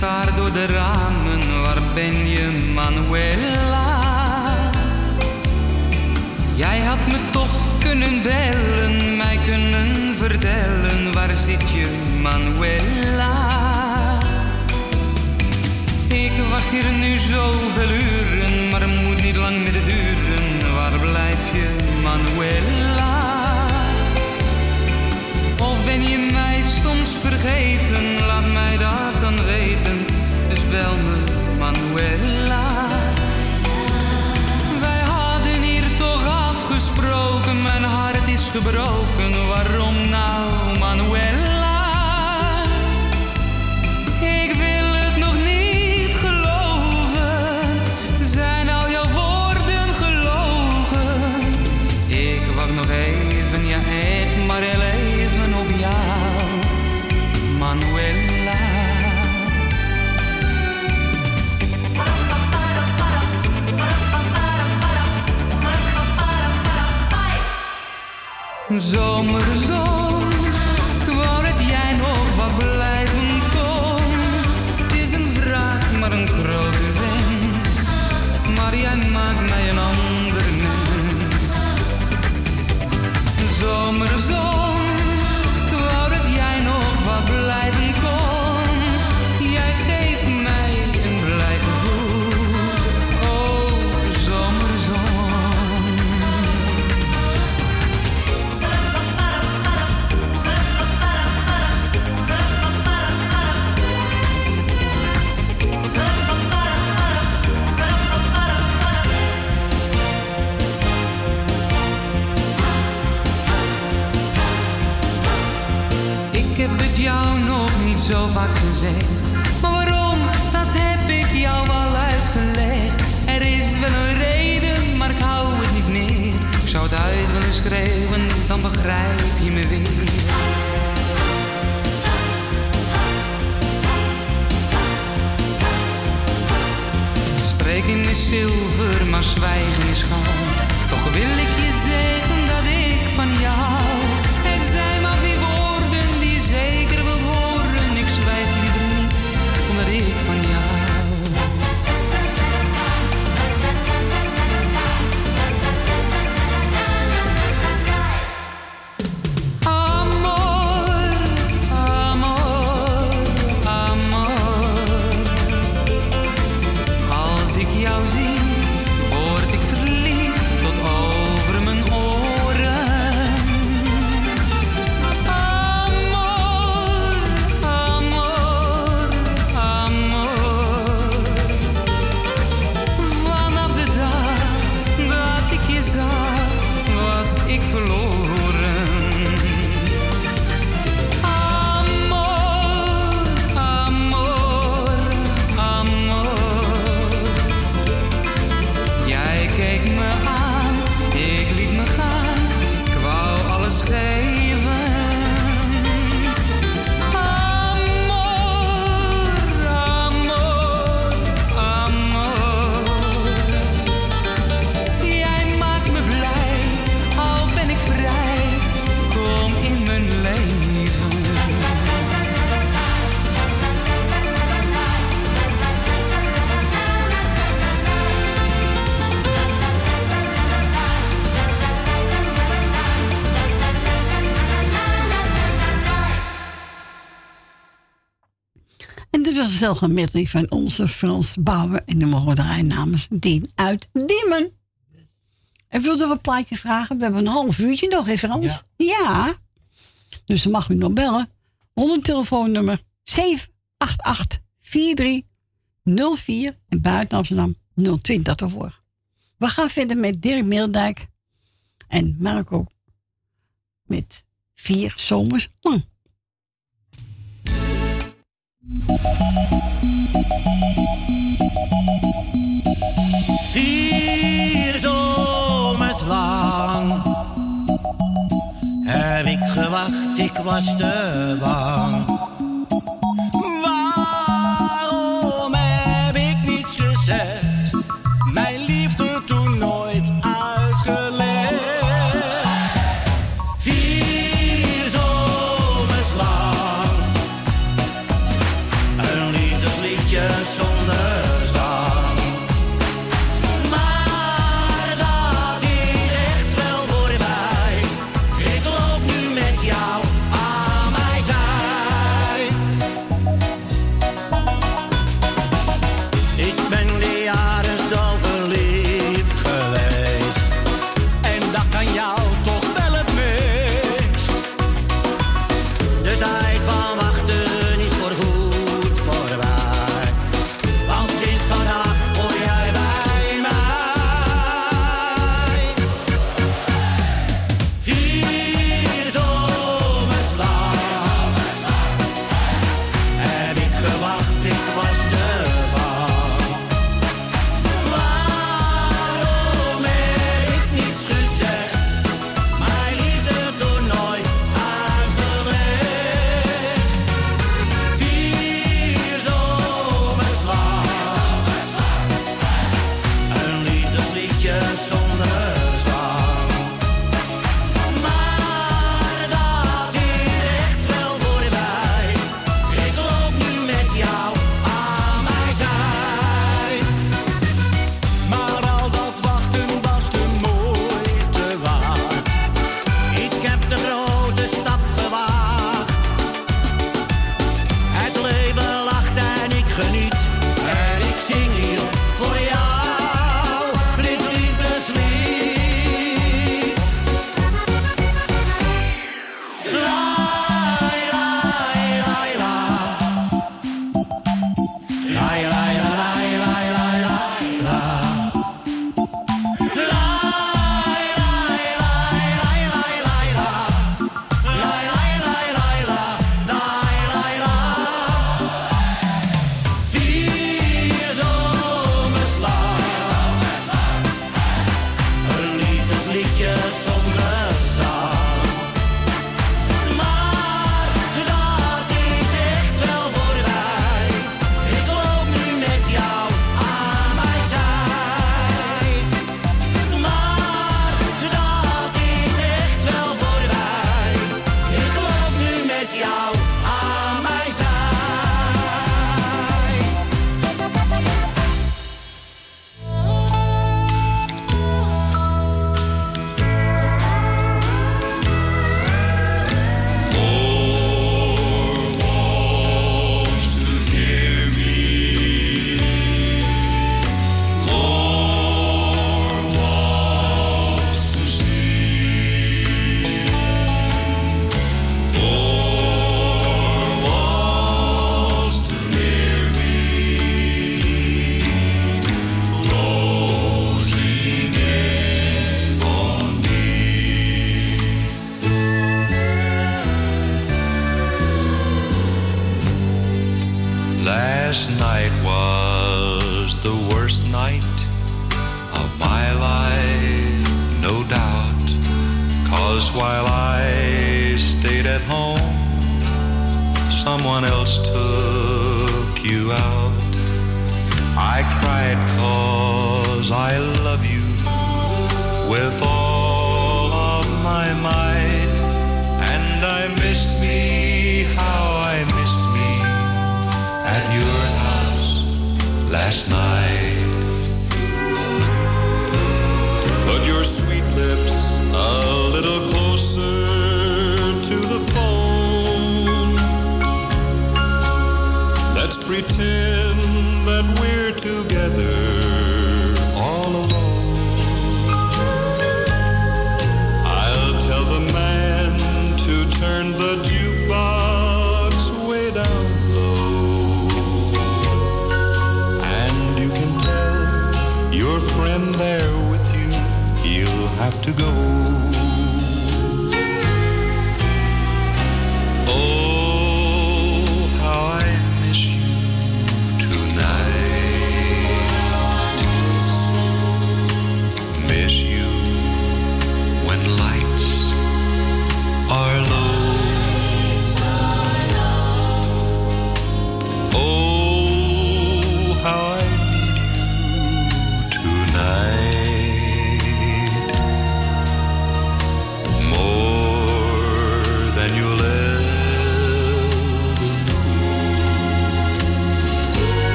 Staar door de ramen. Waar ben je, Manuela? Jij had me toch kunnen bellen, mij kunnen vertellen. Waar zit je, Manuela? Ik wacht hier nu zoveel uren, maar het moet niet lang meer duren. Waar blijf je, Manuela? Ben je mij soms vergeten? Laat mij dat dan weten. Dus bel me, Manuela. Wij hadden hier toch afgesproken. Mijn hart is gebroken. Waarom nou, Manuela? Zomerzon, zo vaak gezegd. Maar waarom, dat heb ik jou al uitgelegd. Er is wel een reden, maar ik hou het niet meer. Ik zou het uit willen schreeuwen, dan begrijp je me weer. Spreken is zilver, maar zwijgen is goud. Toch wil ik je zeggen gezellige medley van onze Frans bouwen En dan mogen we draaien namens Dien uit Diemen. En wilde we een plaatje vragen? We hebben een half uurtje nog, in Frans? Ja. Dus dan mag u nog bellen. Onder telefoonnummer 788 4304 en buiten Amsterdam 020 ervoor. We gaan verder met Dirk Meeldijk en Marco met vier zomers lang. Vier zomers lang heb ik gewacht, ik was te bang.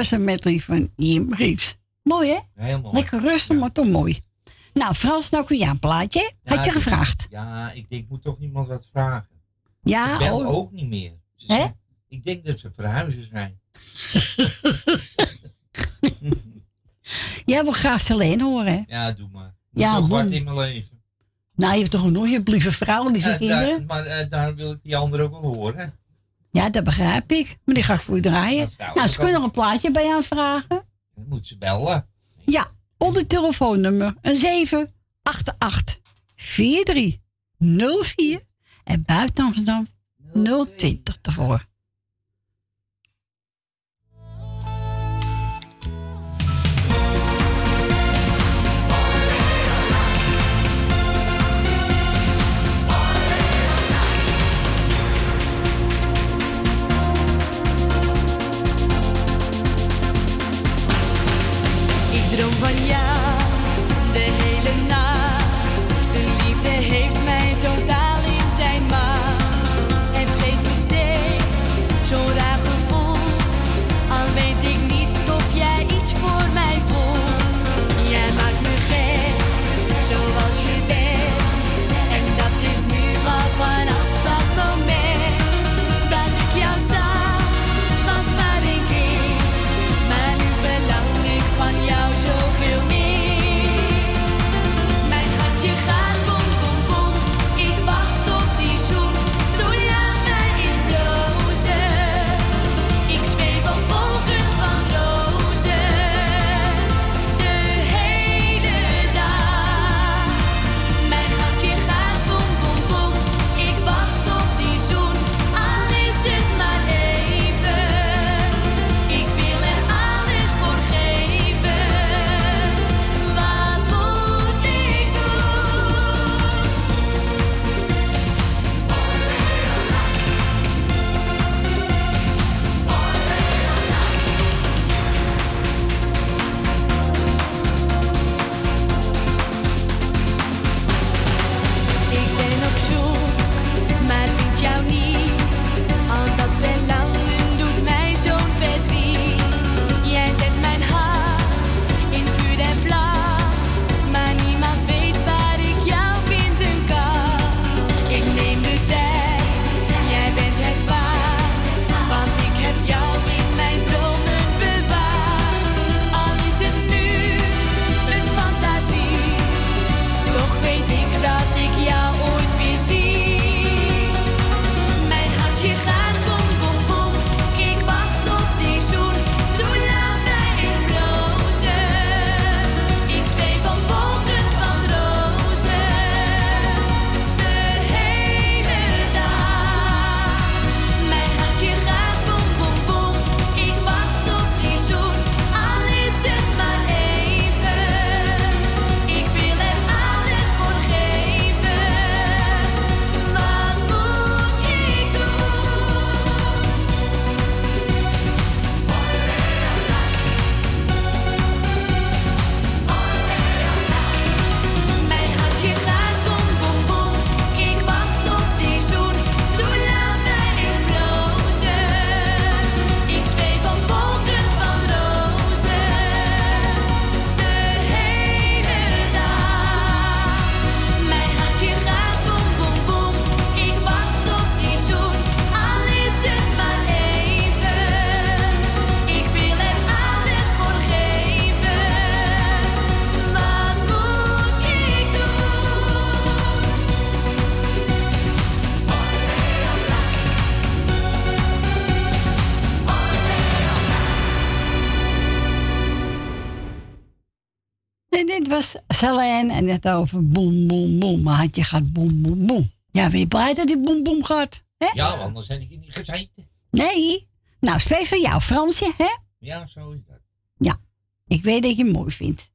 Was een medley van Jim Reeves. Mooi, hè? Heel mooi. Lekker rustig, maar toch mooi. Nou, Frans, nou kun je een plaatje. Had je ik- gevraagd? Ja, ik denk, moet toch niemand wat vragen. Ja, ik bel oh. ook niet meer. Ze Hè? zijn- Ik denk dat ze verhuizen zijn. Jij wil graag alleen horen, hè? Ja, doe maar. Moet Ja, toch wat in mijn leven. Nou, je hebt toch nog je lieve vrouw, lieve Ja, kinderen? daar, maar eh, daar wil ik die ander ook wel horen. Ja, dat begrijp ik. Maar die ga ik voor draaien. Nou, ze kunnen nog een plaatje bij aanvragen. Dan moet ze bellen. Ja, onder telefoonnummer een 788 4304 en buiten Amsterdam 020 ervoor. Droom van jou net over boem, boem, boem. Maar had je gaat boem, boem, boem. Ja, je blij dat hij boem, boem gaat? Hè? Ja, anders heb ik het niet gezeten. Nee. Nou, space voor jou, Fransje, hè? Ja, zo is dat. Ja, ik weet dat je het mooi vindt.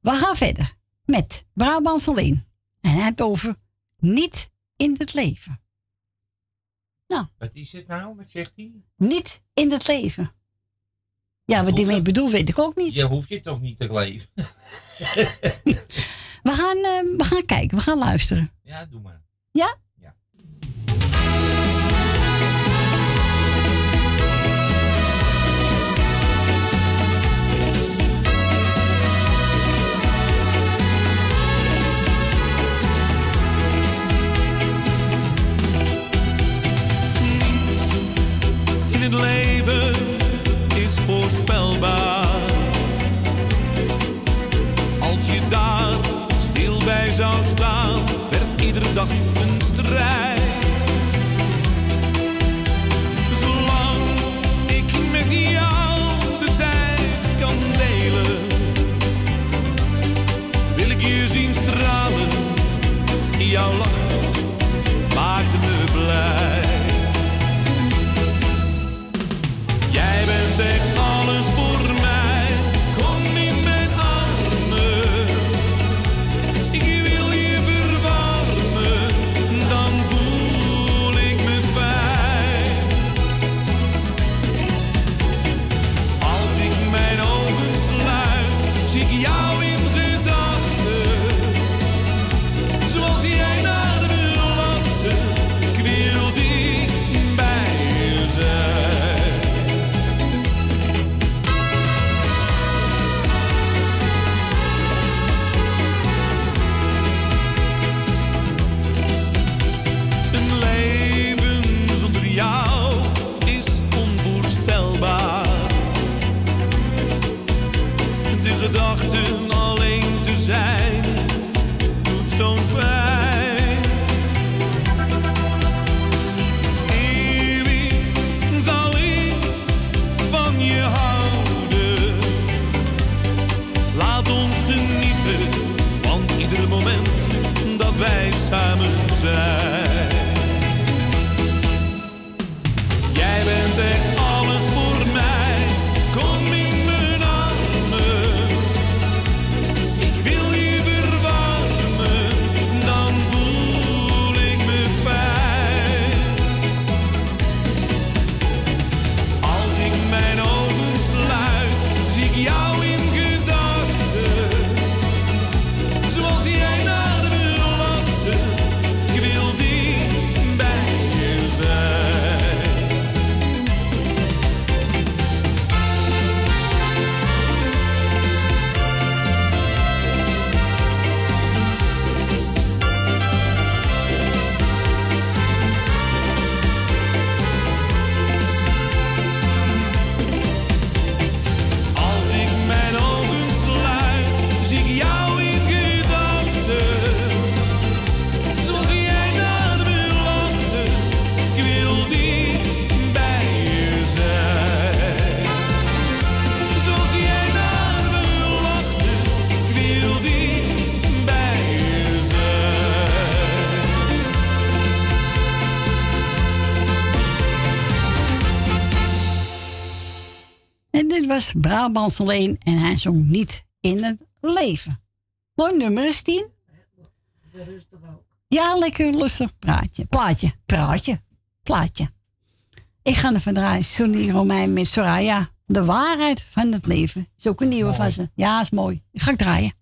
We gaan verder met Brabants alleen. En hij heeft het over niet in het leven. Wat is het nou? Wat zegt hij? Niet in het leven. Ja, wat die mee bedoelt, weet ik ook niet. Je hoeft je toch niet te leven? We gaan, eh, we gaan kijken, we gaan luisteren. ja, doe maar. Ja? in het leven zou staan, werd iedere dag een strijd. Zolang ik met jou de tijd kan delen, wil ik je zien stralen. Jouw lach was Brabants alleen en hij zong niet in het leven. Mooi nummer is tien. Ja, lekker lustig praatje. Plaatje, praatje, plaatje. Ik ga ervan draaien. Sonny Romein met Soraya. De waarheid van het leven. Is ook een nieuwe van ze. Ja, is mooi. Die ga ik draaien.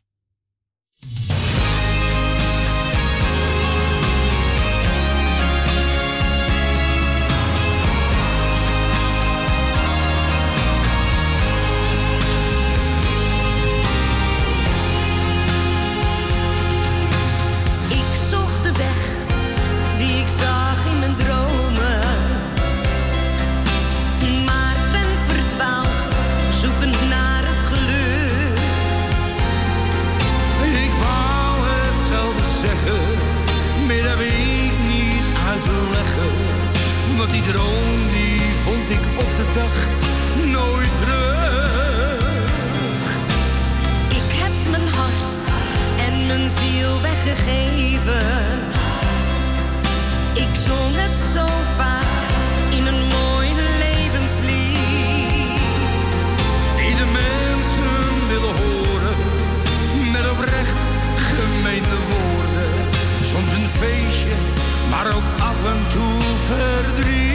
Want die droom die vond ik op de dag nooit terug. Ik heb mijn hart en mijn ziel weggegeven. Ik zong het zo vaak in een mooi levenslied. Die de mensen willen horen met oprecht gemeende woorden. Soms een feestje, maar ook af en toe verdriet.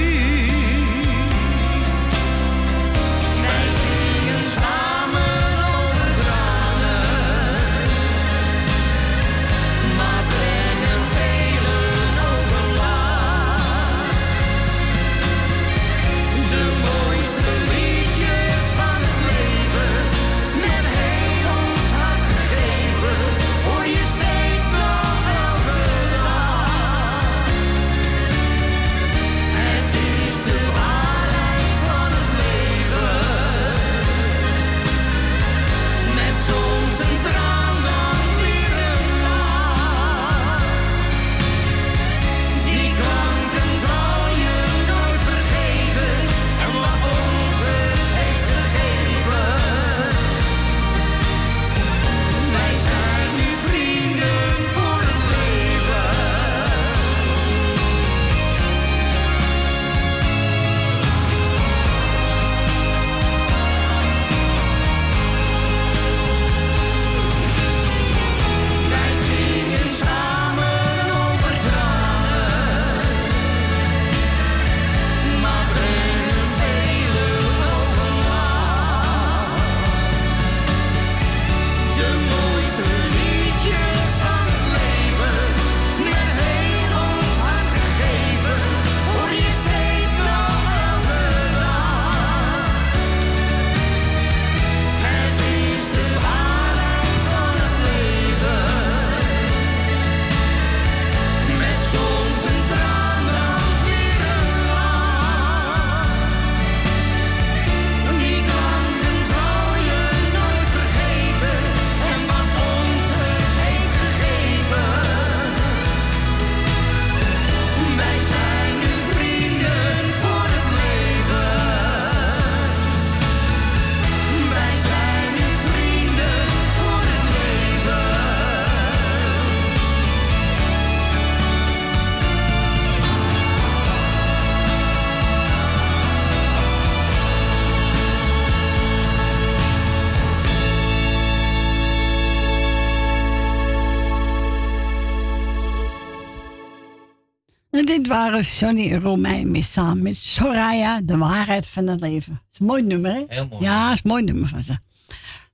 waren Sonny en Romein samen met Soraya, de waarheid van het leven. Het is een mooi nummer, hè? Heel mooi. Ja, het is een mooi nummer van ze.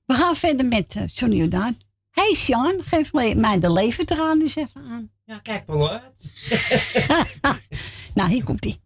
We gaan verder met uh, Sonny Jordaan. hey Sean, geef mij de leven eraan eens even aan. Ja, kijk maar wat. nou, hier komt-ie.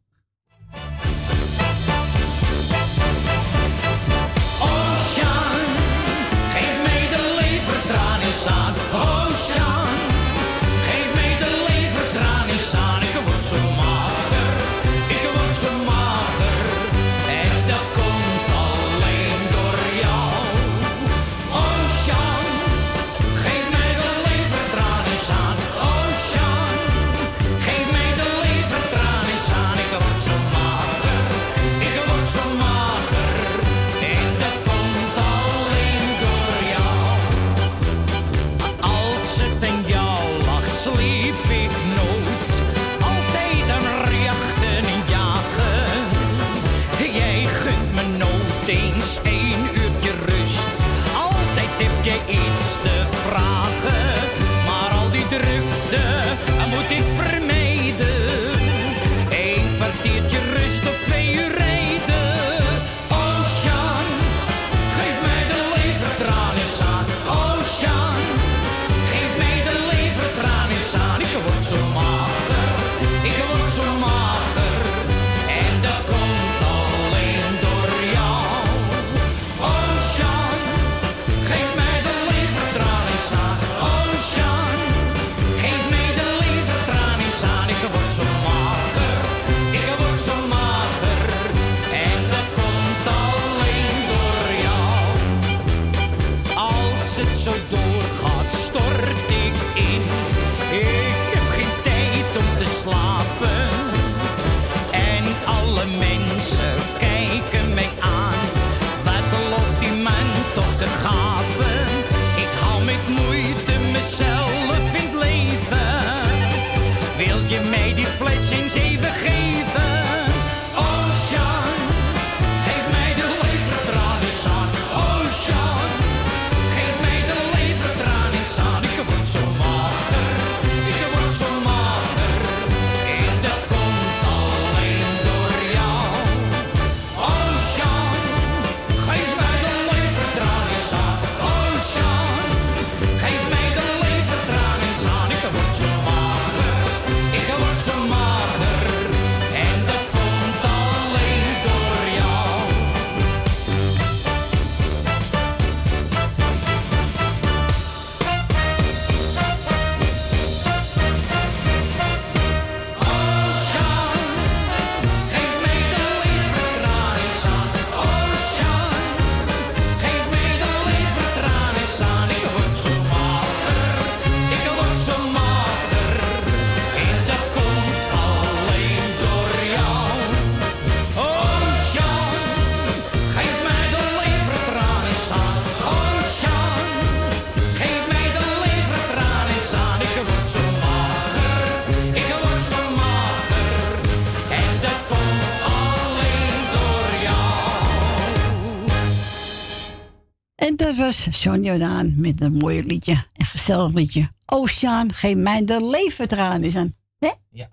was daan met een mooi liedje. Een gezellig liedje. Oceaan, geen mijn de leven eraan is aan. Hè? Ja.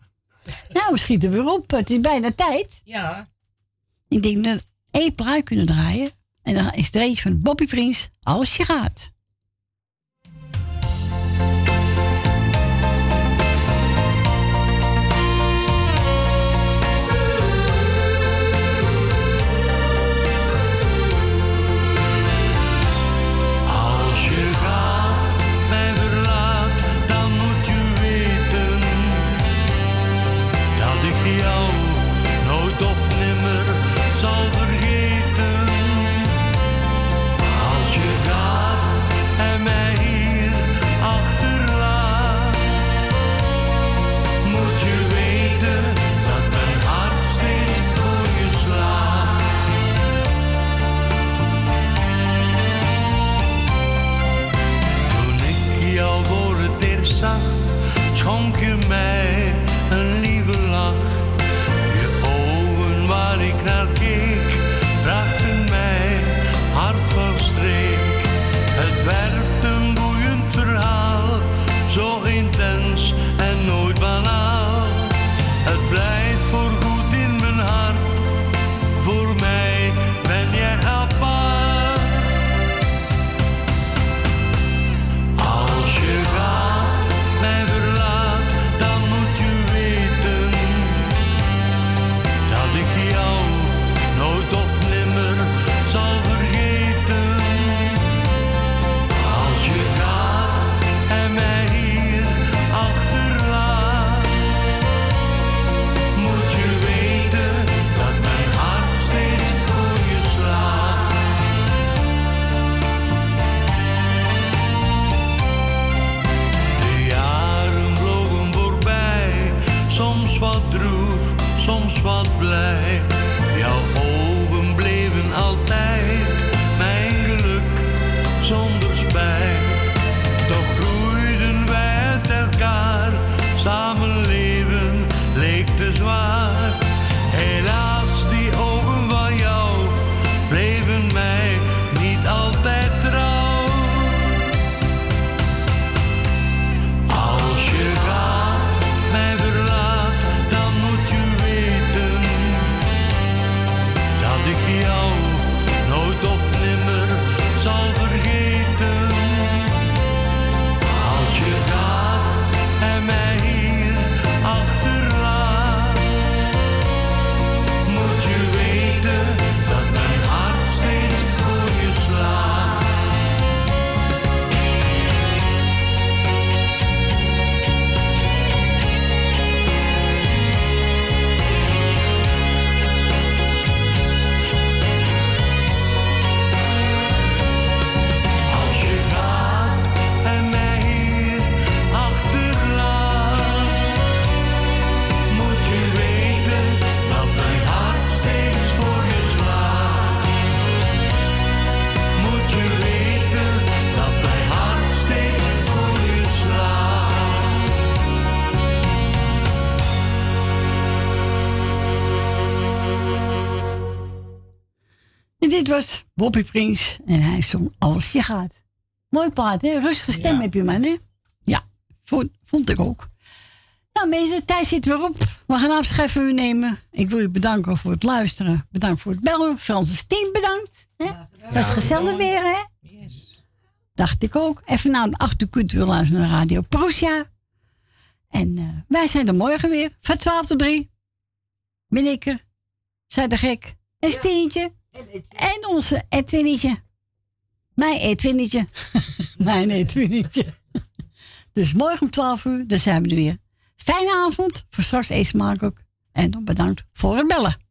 Nou, schieten we op. Het is bijna tijd. Ja. Ik denk dat we één pruik kunnen draaien. En dan is er eentje van Bobby Prins. Als je gaat. Was Bobby Prins en hij zong Als je gaat. Mooi plaat, hè? Rustige stem heb je, man, hè? Ja, vond, vond ik ook. Nou, mensen, tijd zit weer op. We gaan afscheid van u nemen. Ik wil u bedanken voor het luisteren. Bedankt voor het bellen. Francis Team bedankt. Hè? Dat is gezellig weer, hè? Dacht ik ook. Even na de acht uur kunt u luisteren naar Radio Prussia. En eh, wij zijn er morgen weer. Van 12 tot 3. Ben ik er. Zij de gek. En Steentje. En onze Edwinetje. Mijn Edwinetje. Mijn Edwinetje. Dus morgen om 12 uur, dan zijn we er weer. Fijne avond. Voor straks smaak ook. En dan bedankt voor het bellen.